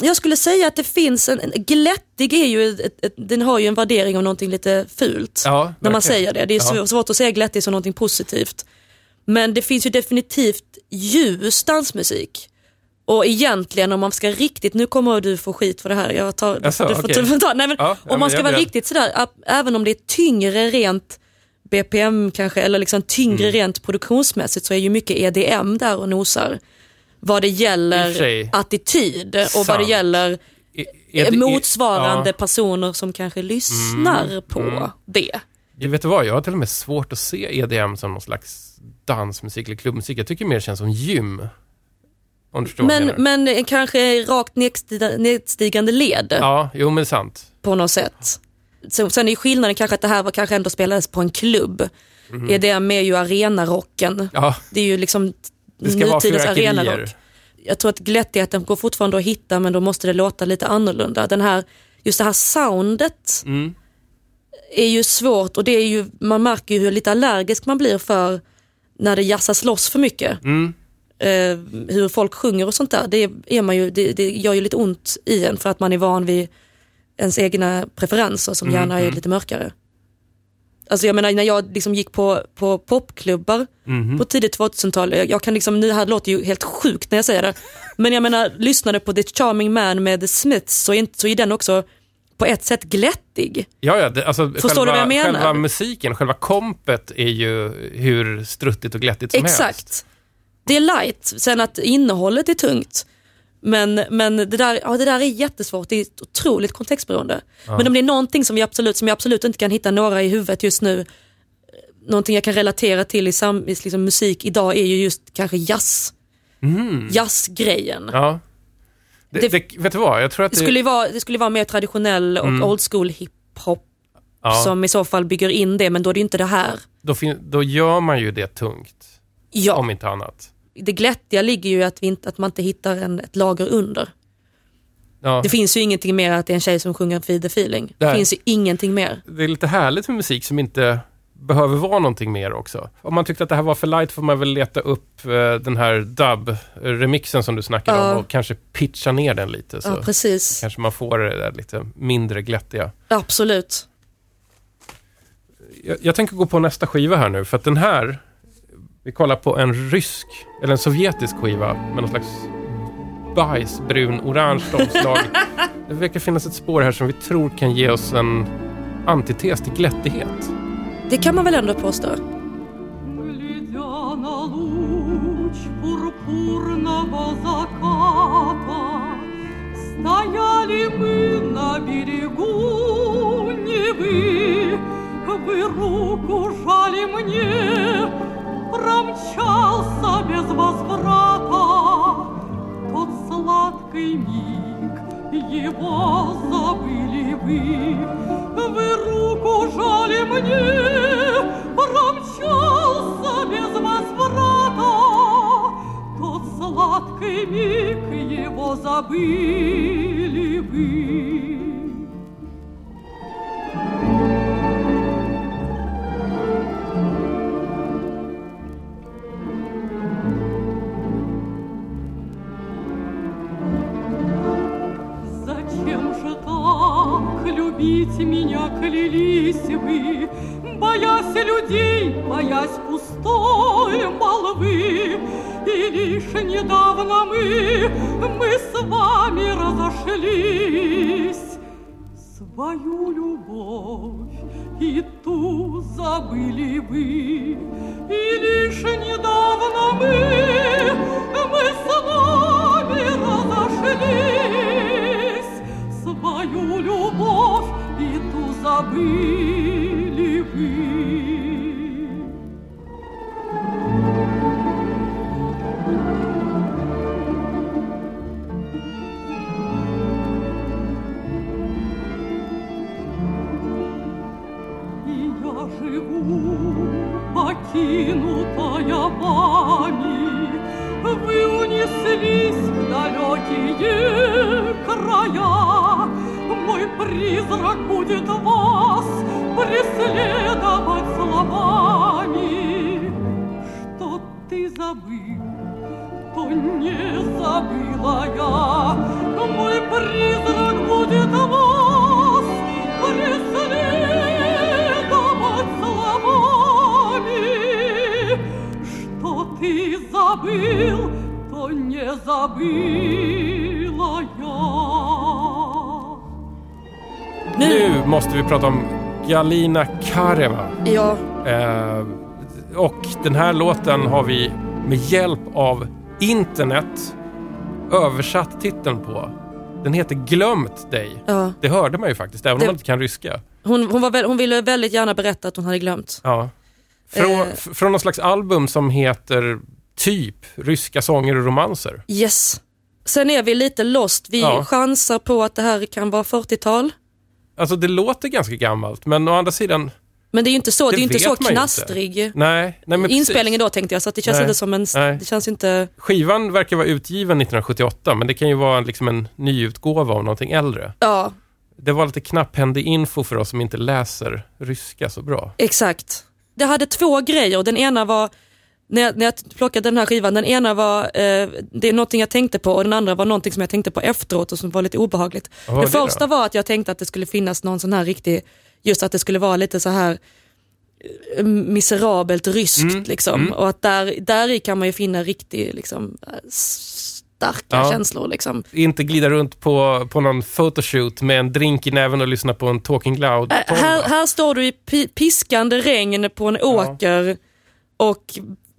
Jag skulle säga att det finns en, en glättig är ju, ett, ett, den har ju en värdering av någonting lite fult. Ja, när man säger det. Det är Ja. svå- svårt att säga glättig som någonting positivt. Men det finns ju definitivt ljus dansmusik. Och egentligen om man ska riktigt, nu kommer du få skit för det här, jag tar, Jaså, du får, du får ta, nej men Ja, om man ska vara riktigt sådär, även om det är tyngre rent BPM kanske, eller liksom tyngre Mm. rent produktionsmässigt så är ju mycket EDM där och nosar. Vad det gäller sig. attityd och vad det Sant. gäller är det- motsvarande ja. personer som kanske lyssnar på det. Jag vet du vad, jag har till och med svårt att se EDM som någon slags dansmusik eller klubbmusik. Jag tycker mer det känns som gym. Men, men kanske rakt nedstiga- nedstigande led Ja, jo men det sant. på något sätt. Så, sen är skillnaden kanske att det här var kanske ändå spelades på en klubb. EDM är ju arenarocken. Ja, Det är ju liksom det ska nutidens arenarock. Jag tror att glättigheten går fortfarande att hitta men då måste det låta lite annorlunda. Den här, just det här soundet Mm. är ju svårt och det är ju, man märker ju hur lite allergisk man blir för när det jassas loss för mycket. Mm. Eh, hur folk sjunger och sånt där, det, är man ju, det, det gör ju lite ont i en för att man är van vid ens egna preferenser som Mm, gärna är lite mörkare. Alltså jag menar när jag liksom gick på, på popklubbar Mhm. på tidigt 2000-tal, jag, jag kan liksom, det här låter ju helt sjukt när jag säger det, men jag menar lyssnade på The Charming Man med The Smiths så är, inte, så är den också på ett sätt glättig. Ja, ja, det, alltså Förstår själva, du vad jag menar? själva musiken, själva kompet är ju hur struttigt och glättigt som helst. Exakt. Det är light, sen att innehållet är tungt. Men, men det, där, ja, det där är jättesvårt, det är otroligt kontextberoende. Men om det är någonting som, vi absolut, som jag absolut inte kan hitta några i huvudet just nu, någonting jag kan relatera till i, sam, i liksom musik idag är ju just kanske jazz. Jazzgrejen. Mm. Ja. Det, Det- det, vet du vad, jag tror att Det skulle vara, det skulle vara mer traditionell och old school hiphop ja, som i så fall bygger in det, men då är det inte det här. då, då gör man ju det tungt, Ja, om inte annat. det glättiga ligger ju att, vi inte, att man inte hittar en, ett lager under. Ja, Det finns ju ingenting mer att det är en tjej som sjunger Feed the feeling. Det Nej. finns ju ingenting mer. det är lite härligt med musik som inte behöver vara någonting mer också. Om man tyckte att det här var för light får man väl leta upp eh, den här dub-remixen som du snackade Ja. om och kanske pitcha ner den lite. Så Ja, precis. kanske man får det där lite mindre glättiga. Absolut. Jag, jag tänker gå på nästa skiva här nu, för att den här... Vi kollar på en rysk, eller en sovjetisk skiva med någon slags bajsbrun, orange omslag. det verkar finnas ett spår här som vi tror kan ge oss en antites till glättighet. Det kan man väl ändå påstå. Стояли мы на берегу Невы. Вы руку жали мне, Промчался без возврата Тот сладкий миг, его забыли вы. Вы руку жали мне, забыли бы. забыл, то не забыла я. Nu måste vi prata om Galina Kareva. Ja, Eh, och den här låten har vi med hjälp av internet översatt titeln på. Den heter Glömt dig. ja. Det hörde man ju faktiskt, även om Det- man inte kan ryska. Hon, hon, var väl, hon ville väldigt gärna berätta att hon hade glömt. Ja. Från, Eh. f- från någon slags album som heter typ Ryska sånger och romanser. Yes. Sen är vi lite lost. Vi Ja. chansar på att det här kan vara 40-tal. Alltså det låter ganska gammalt, men å andra sidan, Men det är ju inte så, det är ju inte så knastrig nej. nej men inspelningen då tänkte jag, så att det känns Nej. inte som en... Nej. Det känns inte... Skivan verkar vara utgiven 1978, men det kan ju vara liksom en nyutgåva av någonting äldre. Ja, Det var lite knapphändig info för oss som inte läser ryska så bra. exakt. Det hade två grejer. Den ena var, när jag, när jag plockade den här skivan, den ena var, eh, det är någonting jag tänkte på och den andra var någonting som jag tänkte på efteråt och som var lite obehagligt. Var det det första då? var att jag tänkte att det skulle finnas någon sån här riktig, just att det skulle vara lite så här eh, miserabelt ryskt Mm, liksom. mm. Och att där, där i kan man ju finna riktigt liksom, eh, starka Ja. känslor. Liksom. Inte glida runt på, på någon photoshoot med en drink i näven och lyssna på en Talking Loud. Äh, här, här står du i pi- piskande regn på en åker och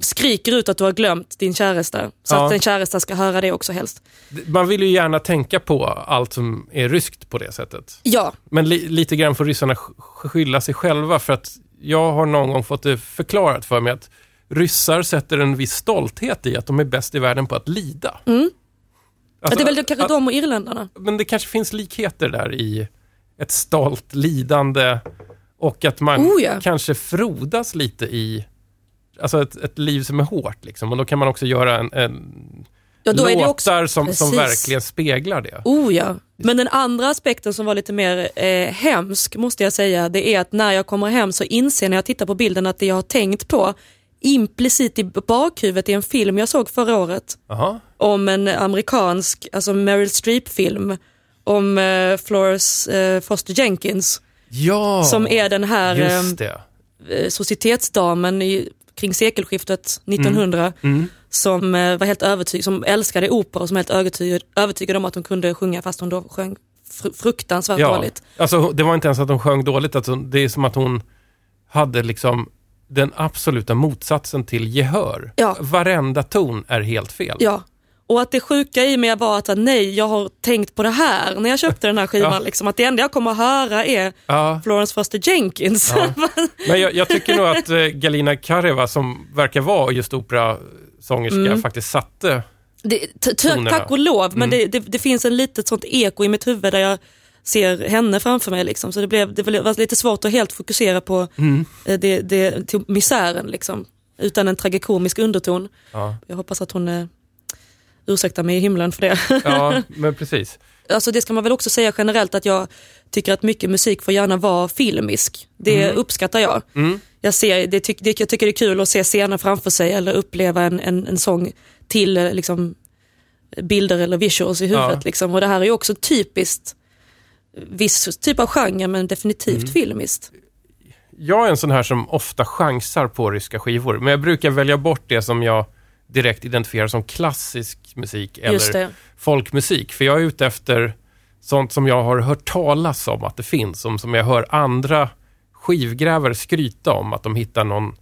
skriker ut att du har glömt din käresta. Så Ja. att din käresta ska höra det också helst. Man vill ju gärna tänka på allt som är ryskt på det sättet. Ja, Men li, lite grann får ryssarna sk- skylla sig själva för att jag har någon gång fått det förklarat för mig att ryssar sätter en viss stolthet i att de är bäst i världen på att lida. Mm. Alltså, det är väl kanske att- de och irländarna. Men det kanske finns likheter där i ett stolt lidande och att man Oh ja. kanske frodas lite i alltså ett, ett liv som är hårt. Liksom. Och då kan man också göra en, en Ja, då låtar också, som, som verkligen speglar det. Oh ja. Men den andra aspekten som var lite mer eh, hemsk måste jag säga, det är att när jag kommer hem så inser när jag tittar på bilden att det jag har tänkt på implicit i bakhuvudet i en film jag såg förra året Aha. om en amerikansk, alltså Meryl Streep-film om eh, Florence eh, Foster Jenkins Ja, som är den här eh, eh, societetsdamen i, kring sekelskiftet 1900 Mm. som eh, var helt övertygad, som älskade opera och som helt övertygad, övertygad om att hon kunde sjunga fast hon då sjöng fr- fruktansvärt Ja, dåligt. alltså, det var inte ens att hon sjöng dåligt, alltså, det är som att hon hade liksom den absoluta motsatsen till gehör. Ja. Varenda ton är helt fel. Ja. Och att det sjuka i mig var att nej, jag har tänkt på det här när jag köpte den här skivan. Ja. Liksom, att det enda jag kommer att höra är Ja. Florence Foster Jenkins. Ja. Men jag, jag tycker nog att eh, Galina Kareva, som verkar vara just operasångerska, Mm. faktiskt satte Det, Tonerna. tack och lov, men Mm. det, det, det finns en litet sånt eko i mitt huvud där jag ser henne framför mig. Liksom. Så det, blev, det var lite svårt att helt fokusera på Mm. eh, det, det, till misären, liksom, utan en tragikomisk underton. Ja, Jag hoppas att hon eh, ursäktar mig i himlen för det. ja men precis. alltså det ska man väl också säga generellt att jag tycker att mycket musik får gärna vara filmisk. Det uppskattar jag. Mm. Jag, ser, det tyck, det, jag tycker det är kul att se scener framför sig eller uppleva en, en, en sång till eh, liksom, bilder eller visuals i huvudet. Ja. Liksom. Och det här är också typiskt viss typ av genre men definitivt filmiskt. Jag är en sån här som ofta chansar på ryska skivor, men jag brukar välja bort det som jag direkt identifierar som klassisk musik eller folkmusik. För jag är ute efter sånt som jag har hört talas om att det finns, som, som jag hör andra skivgrävare skryta om, att de hittar någon,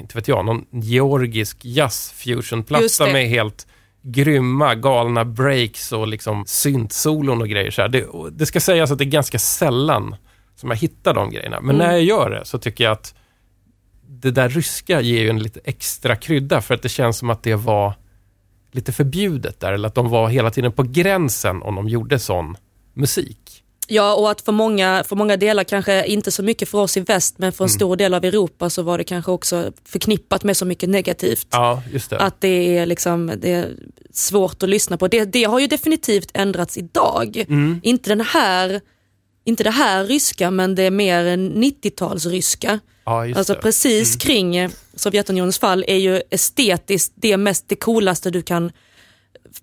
inte vet jag, någon georgisk jazz Just fusion-platta det. med helt grymma, galna breaks och liksom syntsolon och grejer. Så. Det, det ska sägas att det är ganska sällan som jag hittar de grejerna. Men Mm. när jag gör det så tycker jag att det där ryska ger ju en lite extra krydda för att det känns som att det var lite förbjudet där, eller att de var hela tiden på gränsen om de gjorde sån musik. Ja och att för många, för många delar, kanske inte så mycket för oss i väst men för en stor del av Europa så var det kanske också förknippat med så mycket negativt. Ja, just det. Att det är, liksom, det är svårt att lyssna på. Det, det har ju definitivt ändrats idag. Mm. Inte, den här, inte det här ryska men det är mer en 90-talsryska. Ja, Alltså det. precis kring eh, Sovjetunionens fall är ju estetiskt det mest det coolaste du kan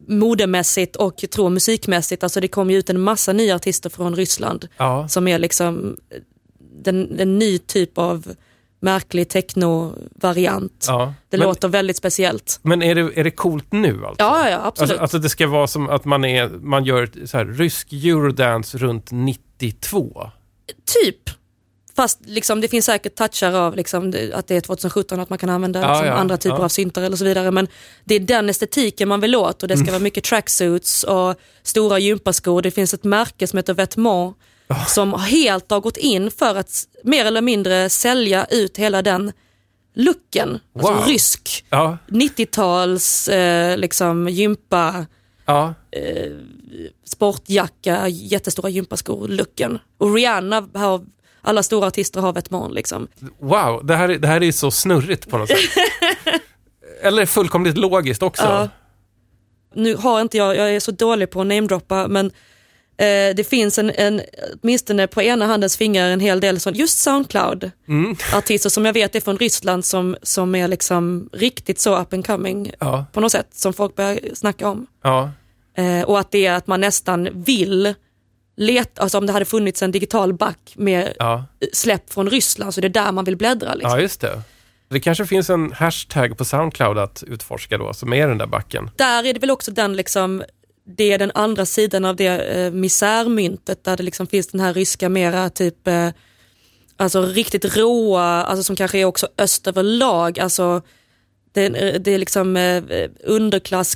modemässigt och tror musikmässigt. Alltså det kom ju ut en massa nya artister från Ryssland Ja, som är liksom den, en ny typ av märklig techno-variant. ja. Det men, låter väldigt speciellt. men är det, är det coolt nu alltså? Ja, ja, absolut. Alltså, alltså det ska vara som att man, är, man gör så här, rysk eurodance runt 92. Typ. Fast liksom, det finns säkert touchar av liksom, att det är 2017 att man kan använda Ja, liksom, ja, andra typer ja. av syntar eller så vidare. Men det är den estetiken man vill åt och det ska vara mycket tracksuits och stora gympaskor. Det finns ett märke som heter Vetements som helt har gått in för att mer eller mindre sälja ut hela den looken. Alltså Wow. rysk, Ja, 90-tals eh, liksom, gympa, ja. sportjacka, jättestora gympaskor-looken. Och Rihanna har, alla stora artister har Vetements liksom. Wow, det här, är- det här är så snurrigt på något sätt. Eller fullkomligt logiskt också. Ja. Nu har inte jag, jag är så dålig på att namedroppa men eh, det finns en, en, åtminstone på ena handens fingrar en hel del sån, just Soundcloud Mm. som jag vet är från Ryssland som, som är liksom riktigt så up and coming Ja, på något sätt som folk börjar snacka om. ja. Eh, och att det är att man nästan vill leta, alltså om det hade funnits en digital back med ja. släpp från Ryssland så det är där man vill bläddra. Liksom. ja, just det. Det kanske finns en hashtag på Soundcloud att utforska då, som är den där backen. Där är det väl också den liksom, det är den andra sidan av det eh, misärmyntet där det liksom finns den här ryska mera typ, eh, alltså riktigt råa, alltså som kanske är också öst överlag, alltså det, det är liksom eh, underklass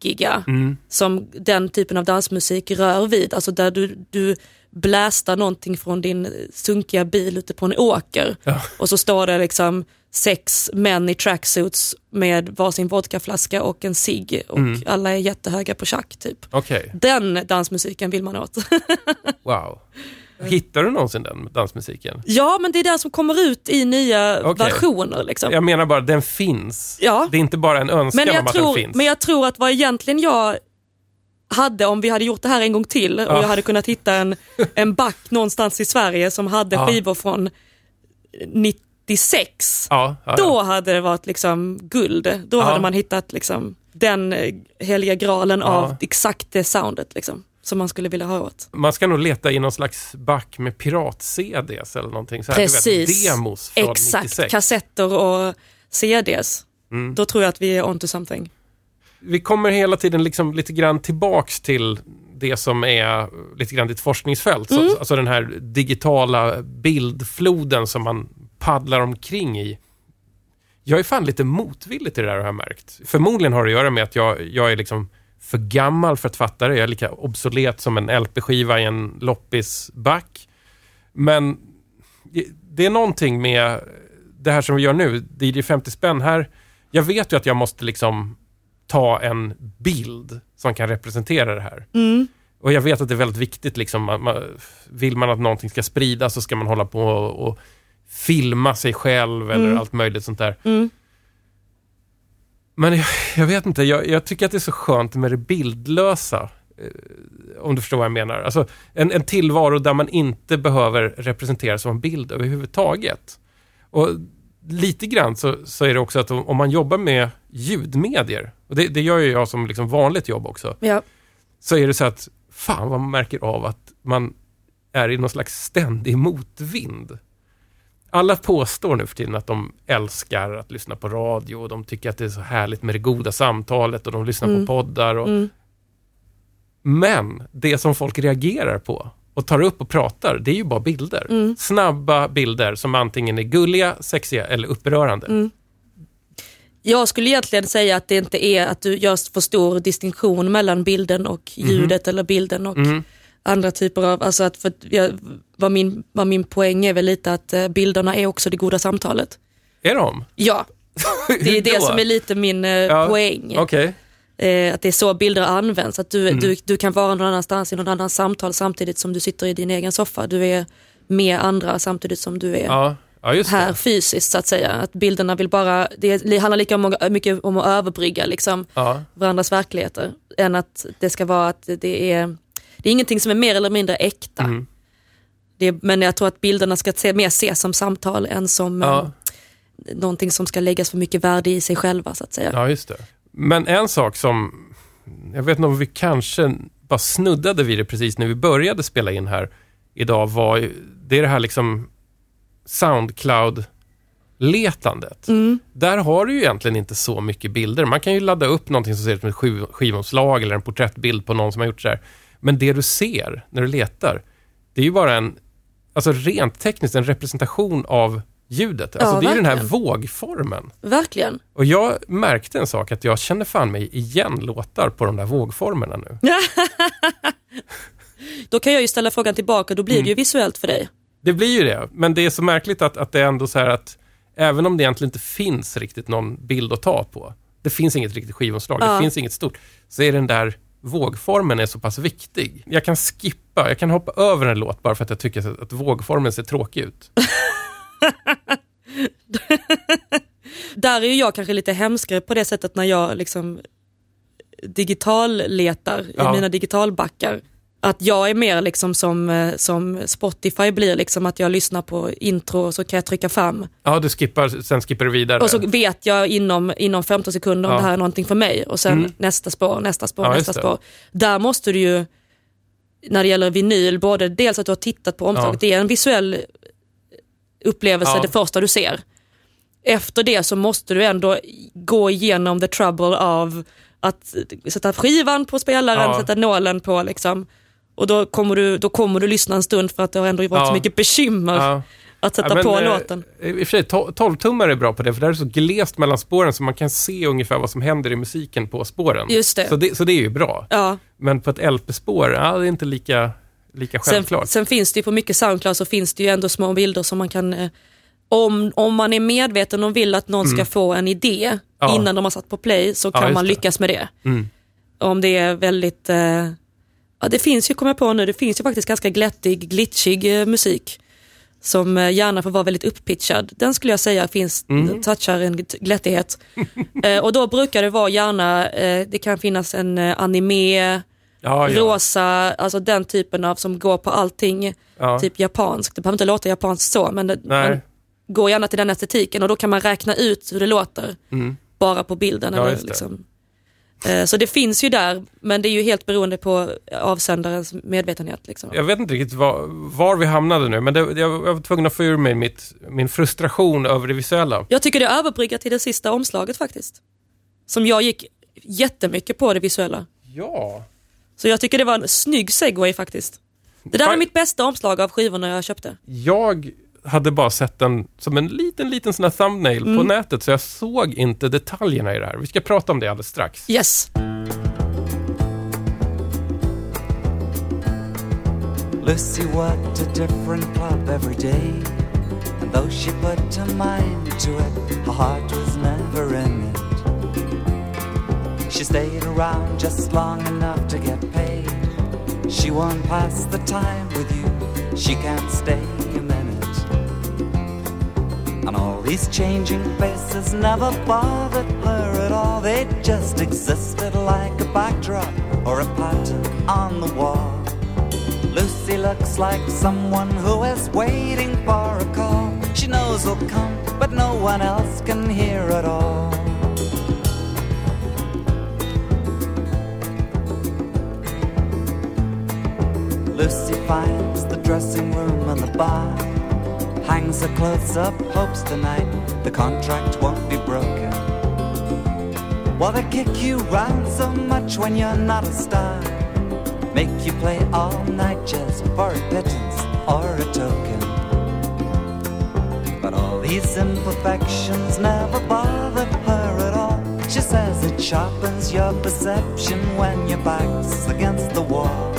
knarkiga som den typen av dansmusik rör vid, alltså där du, du blästar någonting från din sunkiga bil ute på en åker och så står det liksom sex män i tracksuits med varsin vodkaflaska och en cigg och alla är jättehöga på tjack typ. Okej, Den dansmusiken vill man åt. wow. Hittar du någonsin den dansmusiken? ja men det är den som kommer ut i nya Okej. versioner liksom. Jag menar bara, den finns. Ja. Det är inte bara en önskan Men om jag, att den finns. men jag tror att vad egentligen jag hade om vi hade gjort det här en gång till och Ja. jag hade kunnat hitta en, en back någonstans i Sverige som hade Ja. skivor från 96. Ja, ja, Då hade det varit liksom guld. Då hade man hittat liksom den eh, heliga graalen av exakt det soundet liksom, som man skulle vilja ha åt. Man ska nog leta i någon slags back med pirat-CDs eller någonting. Så här, Precis. Vet, demos från Exakt, 96. kassetter och CDs. Mm. Då tror jag att vi är onto something. Vi kommer hela tiden liksom lite grann tillbaks till det som är lite grann ditt forskningsfält. Mm. Så, alltså den här digitala bildfloden som man paddlar omkring i. Jag är fan lite motvillig till det där har jag märkt. Förmodligen har det att göra med att jag, jag är liksom för gammal för att fatta det. Jag är lika obsolet som en LP-skiva i en loppisback. Men det är någonting med det här som vi gör nu, DJ 50 spänn här. Jag vet ju att jag måste liksom ta en bild som kan representera det här. Mm. Och jag vet att det är väldigt viktigt, liksom, man, man, vill man att någonting ska spridas så ska man hålla på och, och filma sig själv eller allt möjligt sånt där. Mm. Men jag, jag vet inte, jag, jag tycker att det är så skönt med det bildlösa. eh, Om du förstår vad jag menar. Alltså, en, en tillvaro där man inte behöver representeras som en bild överhuvudtaget. Och lite grann så, så är det också att om, om man jobbar med ljudmedier, och det, det gör ju jag som liksom vanligt jobb också, Ja. så är det så att fan vad man märker av att man är i någon slags ständig motvind. Alla påstår nu för tiden att de älskar att lyssna på radio och de tycker att det är så härligt med det goda samtalet och de lyssnar Mm. på poddar. Och... Mm. Men det som folk reagerar på och tar upp och pratar, det är ju bara bilder. Mm. Snabba bilder som antingen är gulliga, sexiga eller upprörande. Mm. Jag skulle egentligen säga att det inte är att du gör för stor distinktion mellan bilden och ljudet eller bilden och Mhm. Andra typer av, alltså att för jag, vad, min, vad min poäng är väl lite att eh, bilderna är också det goda samtalet. Är de? Ja, det är det som är lite min eh, Ja, poäng. Okej. Eh, att det är så bilder används, att du, Mm. du, du kan vara någon annanstans i någon annans samtal samtidigt som du sitter i din egen soffa. Du är med andra samtidigt som du är Ja. ja, här fysiskt så att säga. Att bilderna vill bara, det handlar lika mycket om att överbrygga liksom, Ja. varandras verkligheter än att det ska vara att det är, det är ingenting som är mer eller mindre äkta. Mm. Det, men jag tror att bilderna ska se, mer ses som samtal än som Ja. eh, någonting som ska läggas för mycket värde i sig själva så att säga. Ja, just det. Men en sak som, jag vet inte om vi kanske bara snuddade vid det precis när vi började spela in här idag, var det är det här liksom Soundcloud-letandet. Mm. Där har du ju egentligen inte så mycket bilder. Man kan ju ladda upp någonting som ser ut som ett skiv- skivomslag eller en porträttbild på någon som har gjort så här. Men det du ser när du letar, det är ju bara en, alltså rent tekniskt, en representation av ljudet. Alltså Ja, det är ju den här vågformen. Verkligen. Och jag märkte en sak, att jag känner fan mig igen låtar på de där vågformerna nu. Då kan jag ju ställa frågan tillbaka, då blir Mm. det ju visuellt för dig. Det blir ju det, men det är så märkligt att, att det är ändå så här att även om det egentligen inte finns riktigt någon bild att ta på, det finns inget riktigt skivomslag, Ja. det finns inget stort, så är den där vågformen är så pass viktig. Jag kan skippa, jag kan hoppa över en låt bara för att jag tycker att, att vågformen ser tråkig ut. Där är ju jag kanske lite hemskare på det sättet när jag liksom digitalletar Ja. i mina digitalbackar. Att jag är mer liksom som, eh, som Spotify blir, liksom att jag lyssnar på intro och så kan jag trycka fram. Ja, du skippar, sen skippar du vidare. Och så vet jag inom, inom 15 sekunder om Ja. det här är någonting för mig. Och sen Mm. nästa spår, nästa spår, Ja, nästa spår. Där måste du ju, när det gäller vinyl, både dels att du har tittat på omslaget, Ja. det är en visuell upplevelse det första du ser. Efter det så måste du ändå gå igenom the trouble av att sätta skivan på spelaren, sätta nålen på liksom. Och då kommer, du, då kommer du lyssna en stund för att det har ändå varit Ja. så mycket bekymmer Ja. att sätta Ja, men, på eh, låten. I och för sig, 12-tummar är bra på det, för där är det så glest mellan spåren så man kan se ungefär vad som händer i musiken på spåren. Just det. Så det, så det är ju bra. Ja. Men på ett LP-spår, ja, det är inte lika, lika Sen, självklart. sen finns det ju på mycket Soundcloud så finns det ju ändå små bilder som man kan eh, om, om man är medveten och vill att någon ska få en idé Mm. Ja. innan de har satt på play så Ja, kan just man lyckas med det. Mm. Om det är väldigt, eh, ja det finns ju, kommer jag på nu, det finns ju faktiskt ganska glättig, glitchig eh, musik som eh, gärna får vara väldigt upppitchad. Den skulle jag säga finns, Mm. touchar en gl- glättighet. eh, och då brukar det vara gärna, eh, det kan finnas en eh, anime, Ja, ja. rosa, alltså den typen av som går på allting, Ja. typ japanskt. Det behöver inte låta japanskt så, men det, man går gärna till den estetiken och då kan man räkna ut hur det låter Mm. bara på bilden. Ja, eller liksom. Eh, Så det finns ju där, men det är ju helt beroende på avsändarens medvetenhet. Liksom. Jag vet inte riktigt var, var vi hamnade nu, men det, jag, jag var tvungen att få ur mig mitt, min frustration över det visuella. Jag tycker det överbryggar till det sista omslaget faktiskt. Som jag gick jättemycket på det visuella. Ja. Så jag tycker det var en snygg segway faktiskt. Det där var mitt bästa omslag av skivorna jag köpte. Jag hade bara sett den som en liten, liten sån här thumbnail Mm. på nätet, så jag såg inte detaljerna i det här. Vi ska prata om det alldeles strax. Yes. Lucy worked a different club every day. And though she put her mind to it, her heart was never in it. She stayed around just long enough to get paid. She won't pass the time with you. She can't stay. And all these changing faces never bothered her at all. They just existed like a backdrop or a pattern on the wall. Lucy looks like someone who is waiting for a call. She knows will come, but no one else can hear it all. Lucy finds the dressing room and the bar. Hangs her clothes up, hopes tonight the contract won't be broken. Well, they kick you round so much when you're not a star. Make you play all night just for a pittance or a token. But all these imperfections never bothered her at all. She says it sharpens your perception when your back's against the wall.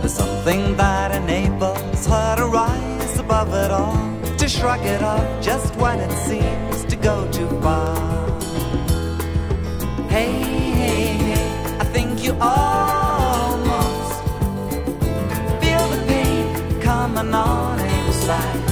There's something that enables above it all, to shrug it off just when it seems to go too far. Hey, hey, hey, I think you almost feel the pain coming on inside.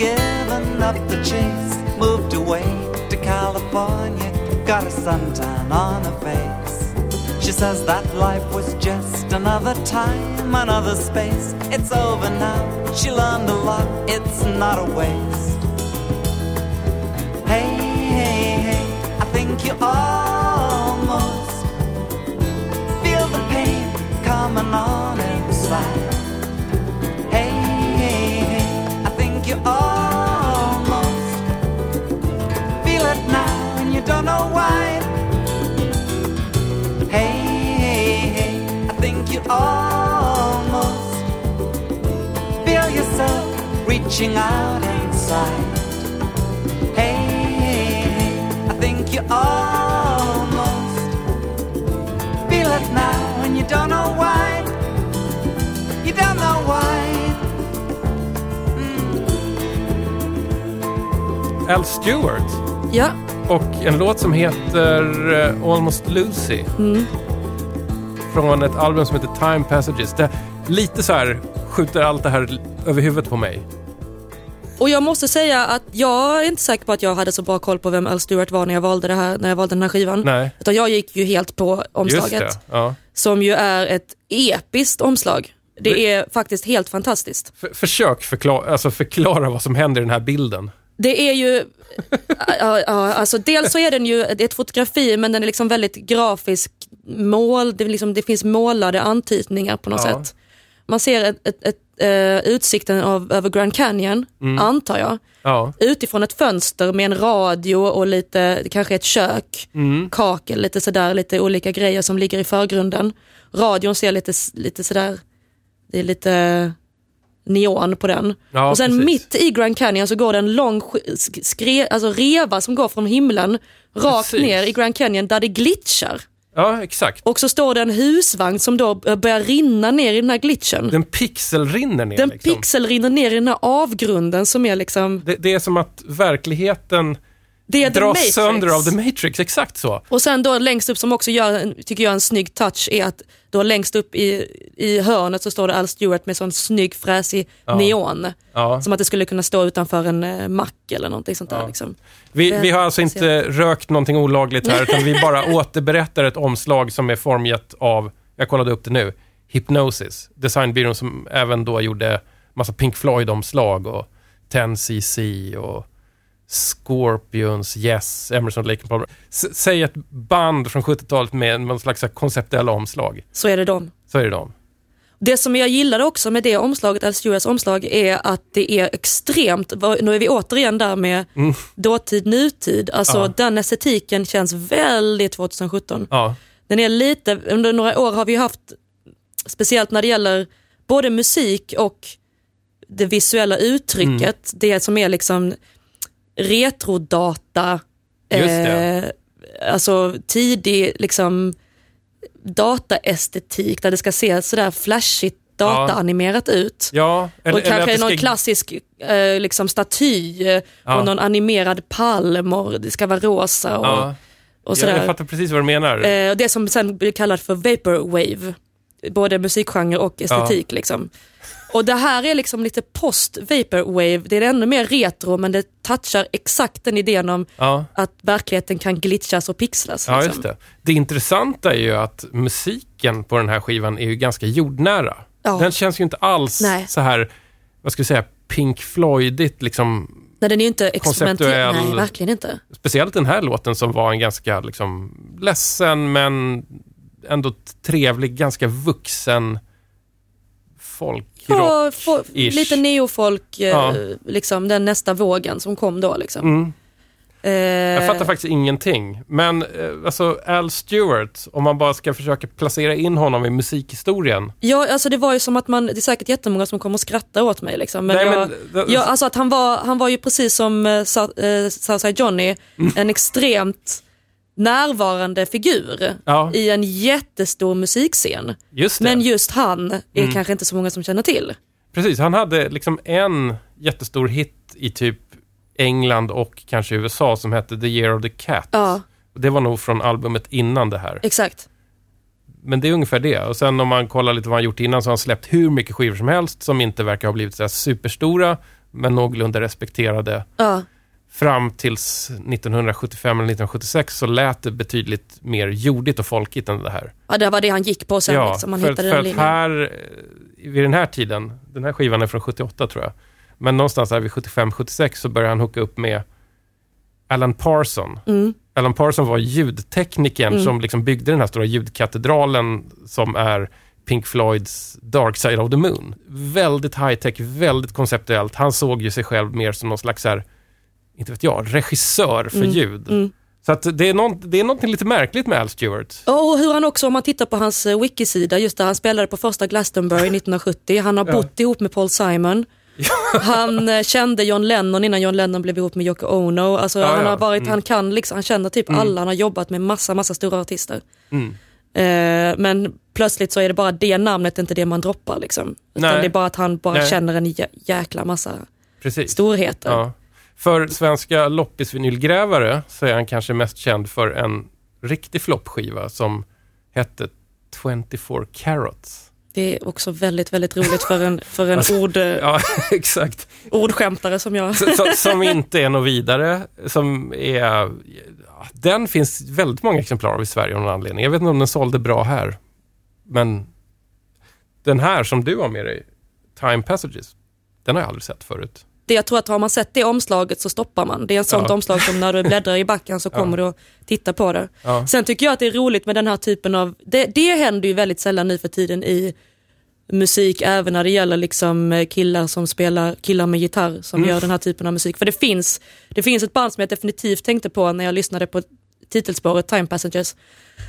Given up the chase, moved away to California, got a suntan on her face. She says that life was just another time, another space. It's over now. She learned a lot, it's not a waste. And you don't know why. Hey, hey, hey, I think you almost feel yourself reaching out inside. Hey, hey, hey, I think you almost feel it now and you don't know why. You don't know why. Mm. Al Stewart Ja, och en låt som heter eh, Almost Lucy. Mm. Från ett album som heter Time Passages. Det lite så här skjuter allt det här över huvudet på mig. och jag måste säga att jag är inte säker på att jag hade så bra koll på vem Al Stewart var när jag valde, det här, när jag valde den här skivan. Nej, Utan jag gick ju helt på omslaget. Ja. Som ju är ett episkt omslag. Det är faktiskt helt fantastiskt. För, försök förklara, alltså förklara vad som händer i den här bilden. Det är ju, ja, ja, alltså dels så är den ju, det är ett fotografi men den är liksom väldigt grafisk mål, det, liksom, det finns målade antydningar på något Ja. sätt. Man ser ett, ett, ett, eh, utsikten av, över Grand Canyon, antar jag, Ja, utifrån ett fönster med en radio och lite, kanske ett kök, kakel, lite sådär, lite olika grejer som ligger i förgrunden. Radion ser lite, lite sådär, det är lite neon på den. Ja, och sen precis. mitt i Grand Canyon så går det en lång sk- sk- skre, alltså reva som går från himlen rakt Precis. ner i Grand Canyon där det glitchar. ja exakt. Och så står det en husvagn som då börjar rinna ner i den här glitchen. Den pixelrinner ner. Den liksom. pixelrinner ner i den här avgrunden som är liksom, det, det är som att verkligheten det är The dras Matrix. sönder av The Matrix. Exakt så. Och sen då längst upp som också gör, tycker jag, en snygg touch är att då längst upp i, i hörnet så står det Al Stewart med sån snygg fräsig neon. Ja. Som att det skulle kunna stå utanför en eh, mack eller någonting sånt där. Liksom. Vi, vi har alltså inte rökt någonting olagligt här, utan vi bara återberättar ett omslag som är formgett av, jag kollade upp det nu, Hypnosis. Designbyrån som även då gjorde massa Pink Floyd-omslag och 10cc och Scorpions, Yes, Emerson, Lake and Palmer. S- säg ett band från 70-talet med någon slags konceptuella omslag. Så är det de. Så är det de. Det som jag gillade också med det omslaget, Al Stewarts omslag, är att det är extremt, nu är vi återigen där med dåtid, nutid. Alltså Mm. Ja. den estetiken känns väldigt 2017. Ja, Den är lite, under några år har vi haft, speciellt när det gäller både musik och det visuella uttrycket, det som är liksom retrodata, eh, alltså tidig liksom dataestetik där det ska se sådär flashigt dataanimerat ut. ja eller, och kanske någon ska- klassisk eh, liksom staty Ja. och någon animerad palm och det ska vara rosa och, Ja, och jag, sådär. jag fattar precis vad du menar. Eh, det som sen blir kallat för vaporwave, både musikgenre och estetik. Liksom. Och det här är liksom lite post vaporwave, det är ännu mer retro men det touchar exakt den idén om ja. att verkligheten kan glitchas och pixlas. Ja, liksom. just det. Det intressanta är ju att musiken på den här skivan är ju ganska jordnära. Ja. Den känns ju inte alls Nej. så här, vad ska jag säga, Pink Floydigt liksom. Nej, den är ju inte experimentell. Nej, verkligen inte. Speciellt den här låten som var en ganska liksom ledsen men ändå trevlig, ganska vuxen folkrock. Ja, ish. lite neofolk, eh, Ja. liksom, den nästa vågen som kom då. Liksom. Mm. Eh, Jag fattar faktiskt ingenting. Men eh, alltså Al Stewart, om man bara ska försöka placera in honom i musikhistorien. Ja, alltså det var ju som att man, det är säkert jättemånga som kommer att skratta åt mig. Liksom. Men, Nej, jag, men- ja, alltså att han var, han var ju precis som uh, Southside Johnny, Mm. en extremt närvarande figur Ja. i en jättestor musikscen. Just. Mm. Men just han är kanske inte så många som känner till. Precis, han hade liksom en jättestor hit i typ England och kanske USA som hette The Year of the Cat. Ja, Det var nog från albumet innan det här. exakt. Men det är ungefär det. Och sen om man kollar lite vad han gjort innan så har han släppt hur mycket skivor som helst som inte verkar ha blivit så superstora men någorlunda respekterade. Ja, Fram tills 1975 eller 1976 så lät det betydligt mer jordigt och folkigt än det här. ja det var det han gick på sen. liksom. Han för, hittade för den att här, eh, vid den här tiden, den här skivan är från 78 tror jag, men någonstans här vid 75-76 så började han hooka upp med Alan Parson. Mm. Alan Parson var ljudteknikern som liksom byggde den här stora ljudkatedralen som är Pink Floyds Dark Side of the Moon. Väldigt high-tech, väldigt konceptuellt. Han såg ju sig själv mer som någon slags, här, inte vet jag, regissör för ljud. mm. Så att det, är någon, det är någonting lite märkligt med Al Stewart. Och hur han också, om man tittar på hans eh, wikisida, just där han spelade på första Glastonbury 1970. Han har bott ihop med Paul Simon. Han eh, kände John Lennon innan John Lennon blev ihop med Yoko Ono. Alltså, Ja, han, ja. har varit, Mm. han, kan liksom, han känner typ alla, han har jobbat med massa, massa stora artister. Mm. Eh, men plötsligt så är det bara det namnet, inte det man droppar. Liksom. Utan Nej. det är bara att han bara Nej. känner en jä- jäkla massa Precis. storheter. Ja. För svenska loppisvinylgrävare så är han kanske mest känd för en riktig floppskiva som hette 24 Carrots. Det är också väldigt, väldigt roligt för en, för en ord, eh, Ja, exakt. ordskämtare som jag. S- s- som inte är något vidare. Som är, den finns väldigt många exemplar av i Sverige av någon anledning. Jag vet inte om den sålde bra här. Men den här som du har med dig, Time Passages, den har jag aldrig sett förut. Det jag tror att har man sett det omslaget så stoppar man. Det är ett sånt Ja. omslag som när du bläddrar i backen så kommer du att titta på det. Ja. Sen tycker jag att det är roligt med den här typen av, det, det händer ju väldigt sällan nu för tiden i musik, även när det gäller liksom eh, killar som spelar, killar med gitarr som gör den här typen av musik. För det finns, det finns ett band som jag definitivt tänkte på när jag lyssnade på titelspåret Time Passengers,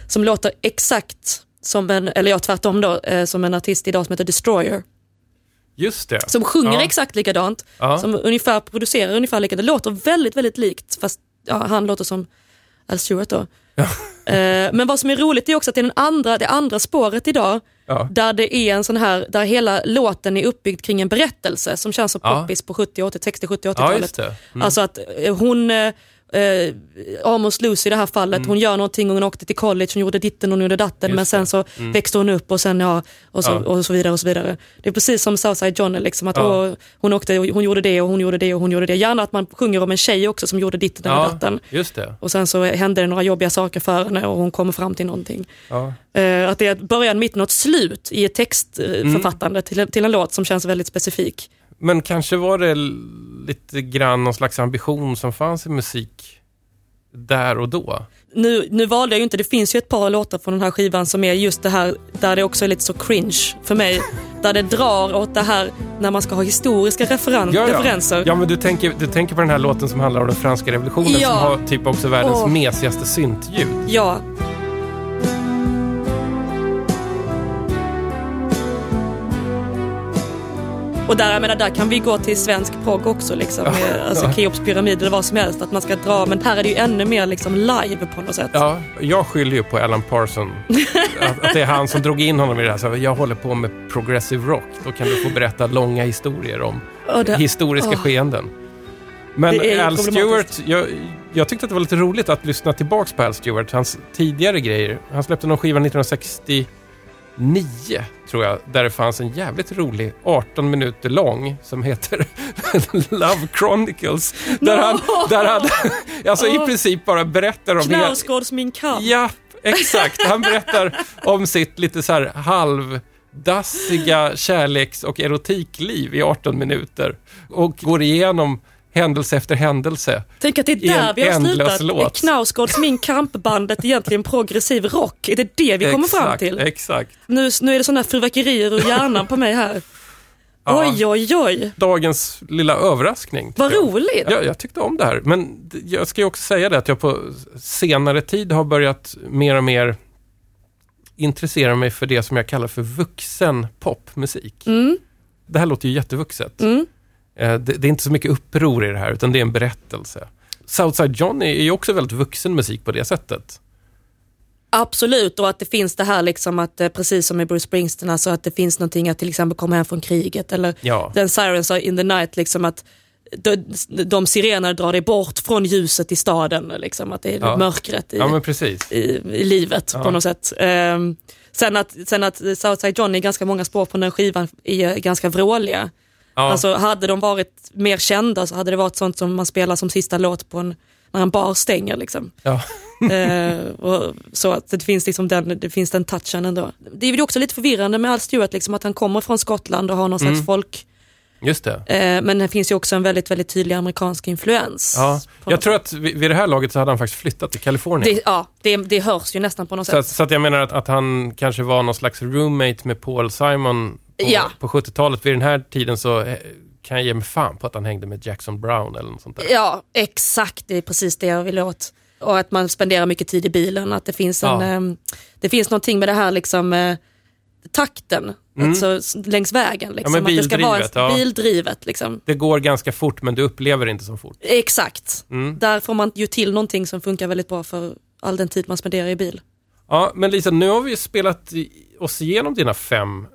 som låter exakt som en, eller ja tvärtom då, eh, som en artist idag som heter Destroyer. Just det. Som sjunger Ja. exakt likadant, Ja. som ungefär producerar ungefär likadant. Det låter väldigt, väldigt likt, fast ja, han låter som Al Stewart då. Eh, men vad som är roligt är också att det är den andra, det andra spåret idag, Ja. där det är en sån här, där hela låten är uppbyggd kring en berättelse som känns Ja. poppis på 70, 80, 60, 70, Ja, 80-talet. just det. Mm. Alltså att eh, hon, eh, Amos Lucy i det här fallet, hon gör någonting och hon åkte till college, hon gjorde ditten och hon gjorde datten Mm. Just men sen så växte hon upp och sen ja, och så, Ja. och så vidare och så vidare. Det är precis som Southside Johnny, liksom, att Ja. åh, hon åkte och hon gjorde det och hon gjorde det och hon gjorde det. Gärna att man sjunger om en tjej också som gjorde ditten eller Ja, datten. just det. Och sen så hände det några jobbiga saker för henne och hon kommer fram till någonting. Ja. Eh, att det är början, mitten och ett slut i ett Mm. textförfattande till, till en låt som känns väldigt specifik. Men kanske var det lite grann någon slags ambition som fanns i musik där och då. Nu, nu valde jag ju inte, det finns ju ett par låtar från den här skivan som är just det här där det också är lite så cringe för mig. Där det drar åt det här när man ska ha historiska referen- Ja, ja. referenser. ja men du tänker, du tänker på den här låten som handlar om den franska revolutionen Ja. som har typ också världens Åh. mesigaste syntljud. Ja. Och där, jag menar, där kan vi gå till svensk progg också, liksom, med, alltså Keops pyramid eller vad som helst. Att man ska dra, men här är det ju ännu mer liksom live på något sätt. Ja, jag skyller ju på Alan Parson. att, att det är han som drog in honom i det här. Så jag håller på med progressive rock. Då kan du få berätta långa historier om Och det- historiska åh. skeenden. Men Al. Stewart, jag, jag tyckte att det var lite roligt att lyssna tillbaks på Al Stewart, hans tidigare grejer. Han släppte någon skiva 1969, tror jag, där det fanns en jävligt rolig 18 minuter lång som heter Love Chronicles. Där han, där han alltså i Åh. princip bara berättar om... Knausgårds Min kamp. Ja, exakt. Han berättar om sitt lite så här halvdassiga kärleks och erotikliv i 18 minuter. Och går igenom händelse efter händelse. Tänk att det är där vi har slutat. låt. Är Knausgårds Min kamp-bandet egentligen progressiv rock? Är det det vi kommer fram Exakt, till? Exakt. Nu, nu är det sådana fyrverkerier ur hjärnan på mig här. Ja. Oj, oj, oj. Dagens lilla överraskning. Vad jag. roligt. Ja, jag tyckte om det här. Men jag ska ju också säga det att jag på senare tid har börjat mer och mer intressera mig för det som jag kallar för vuxen popmusik. Mm. Det här låter ju jättevuxet. Mm. Eh, Det, det är inte så mycket uppror i det här, utan det är en berättelse. Southside Johnny är ju också väldigt vuxen musik på det sättet. Absolut, och att det finns det här liksom att eh, precis som med Bruce Springsteen, alltså att det finns någonting att till exempel komma hem från kriget eller Ja. den Sirens in the night, liksom att de, de sirener drar dig bort från ljuset i staden, liksom, att det är Ja. mörkret i, Ja, i, i livet Ja. på något sätt. Ehm, sen, att, sen att Southside Johnny, ganska många spår på den skivan är ganska vråliga. Ja. Alltså hade de varit mer kända så hade det varit sånt som man spelar som sista låt på en, när en bar stänger. Liksom. Ja. Eh, och så att det finns, liksom den, det finns den touchen ändå. Det är ju också lite förvirrande med Al Stewart, liksom, att han kommer från Skottland och har någon slags Mm. folk. Just det. Eh, men det finns ju också en väldigt, väldigt tydlig amerikansk influens. Ja. Jag tror att vid vid det här laget så hade han faktiskt flyttat till Kalifornien. det, ja, det, det hörs ju nästan på något Så, sätt. så att jag menar att, att han kanske var någon slags roommate med Paul Simon på, Ja. på 70-talet. Vid den här tiden så eh, kan jag ge mig fan på att han hängde med Jackson Brown eller något sånt där. Ja, exakt. Det är precis det jag vill åt. Och att man spenderar mycket tid i bilen. Att det finns, en, Ja. ehm, det finns någonting med det här liksom, eh, takten alltså, s- längs vägen. Liksom. Mm. men att det ska vara bildrivet, ja. bildrivet. Liksom. Det går ganska fort men du upplever det inte som fort. Exakt. Mm. Där får man ju till någonting som funkar väldigt bra för all den tid man spenderar i bil. Ja, men Lisa, nu har vi spelat oss igenom dina fem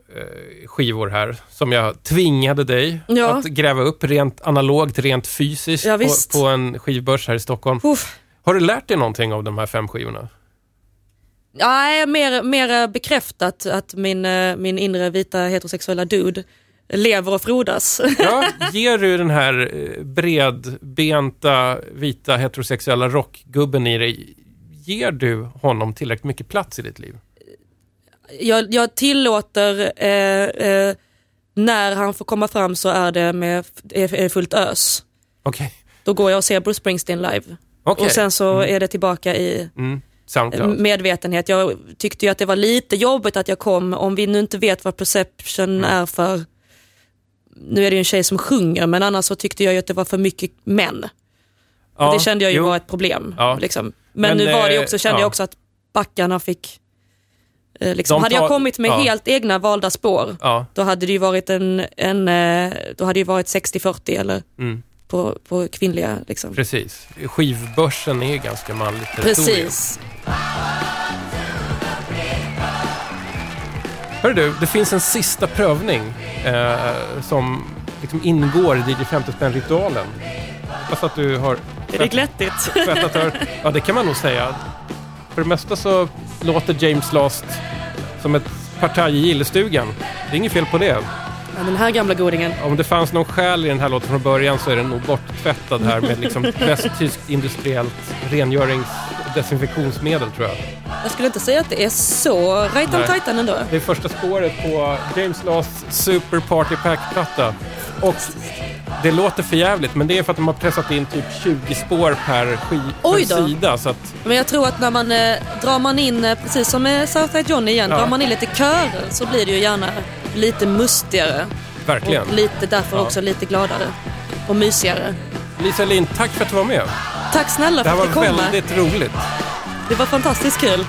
skivor här som jag tvingade dig Ja. att gräva upp rent analogt, rent fysiskt Ja, på, på en skivbörs här i Stockholm. Uff. Har du lärt dig någonting av de här fem skivorna? Nej, mer, mer bekräftat att min, eh, min inre vita heterosexuella dude lever och frodas. Ja, ger du den här eh, bredbenta, vita, heterosexuella rockgubben i dig, ger du honom tillräckligt mycket plats i ditt liv? Jag, jag tillåter, eh, eh, när han får komma fram så är det med är, fullt ös. Okej. Då går jag och ser Bruce Springsteen live. Okej. Och sen så är det tillbaka i Mm. Soundcloud. medvetenhet. Jag tyckte ju att det var lite jobbigt att jag kom, om vi nu inte vet vad perception Mm. är för, nu är det ju en tjej som sjunger, men annars så tyckte jag ju att det var för mycket män. Ja, det kände jag ju jo. var ett problem. Ja. Liksom. Men, Men, nu var det ju eh, också, kände ja. jag också att backarna fick, eh, liksom, De hade jag kommit med ja. helt egna valda spår, Ja. då hade det ju varit en, en eh, då hade det varit 60-40 eller Mm. på, på kvinnliga liksom. Precis. Skivbörsen är ganska manligt. Precis. Hör du, det finns en sista prövning eh, som liksom ingår i DJ 50 spänn-ritualen. Fast att du har Är det glättigt? Ja, det kan man nog säga. För det mesta så låter James Last som ett partaj i gillestugan. Det är inget fel på det. Ja, den här gamla godingen. Om det fanns någon själ i den här låten från början så är den nog borttvättad här med liksom västtyskt industriellt desinfektionsmedel tror jag. Jag skulle inte säga att det är så rajtan Nej. tajtan ändå. Det är första spåret på James Laws Super Party Pack-platta. Och det låter för jävligt men det är för att de har pressat in typ 20 spår per, Oj per sida. Så att, Men jag tror att när man eh, drar man in, eh, precis som med Southside Johnny igen, Ja. drar man in lite körer så blir det ju gärna lite mustigare. verkligen. Och lite, därför Ja. också lite gladare och mysigare. Lisa Lin, tack för att du var med. Tack snälla Det för här att var du kom. väldigt roligt. Det var fantastiskt kul.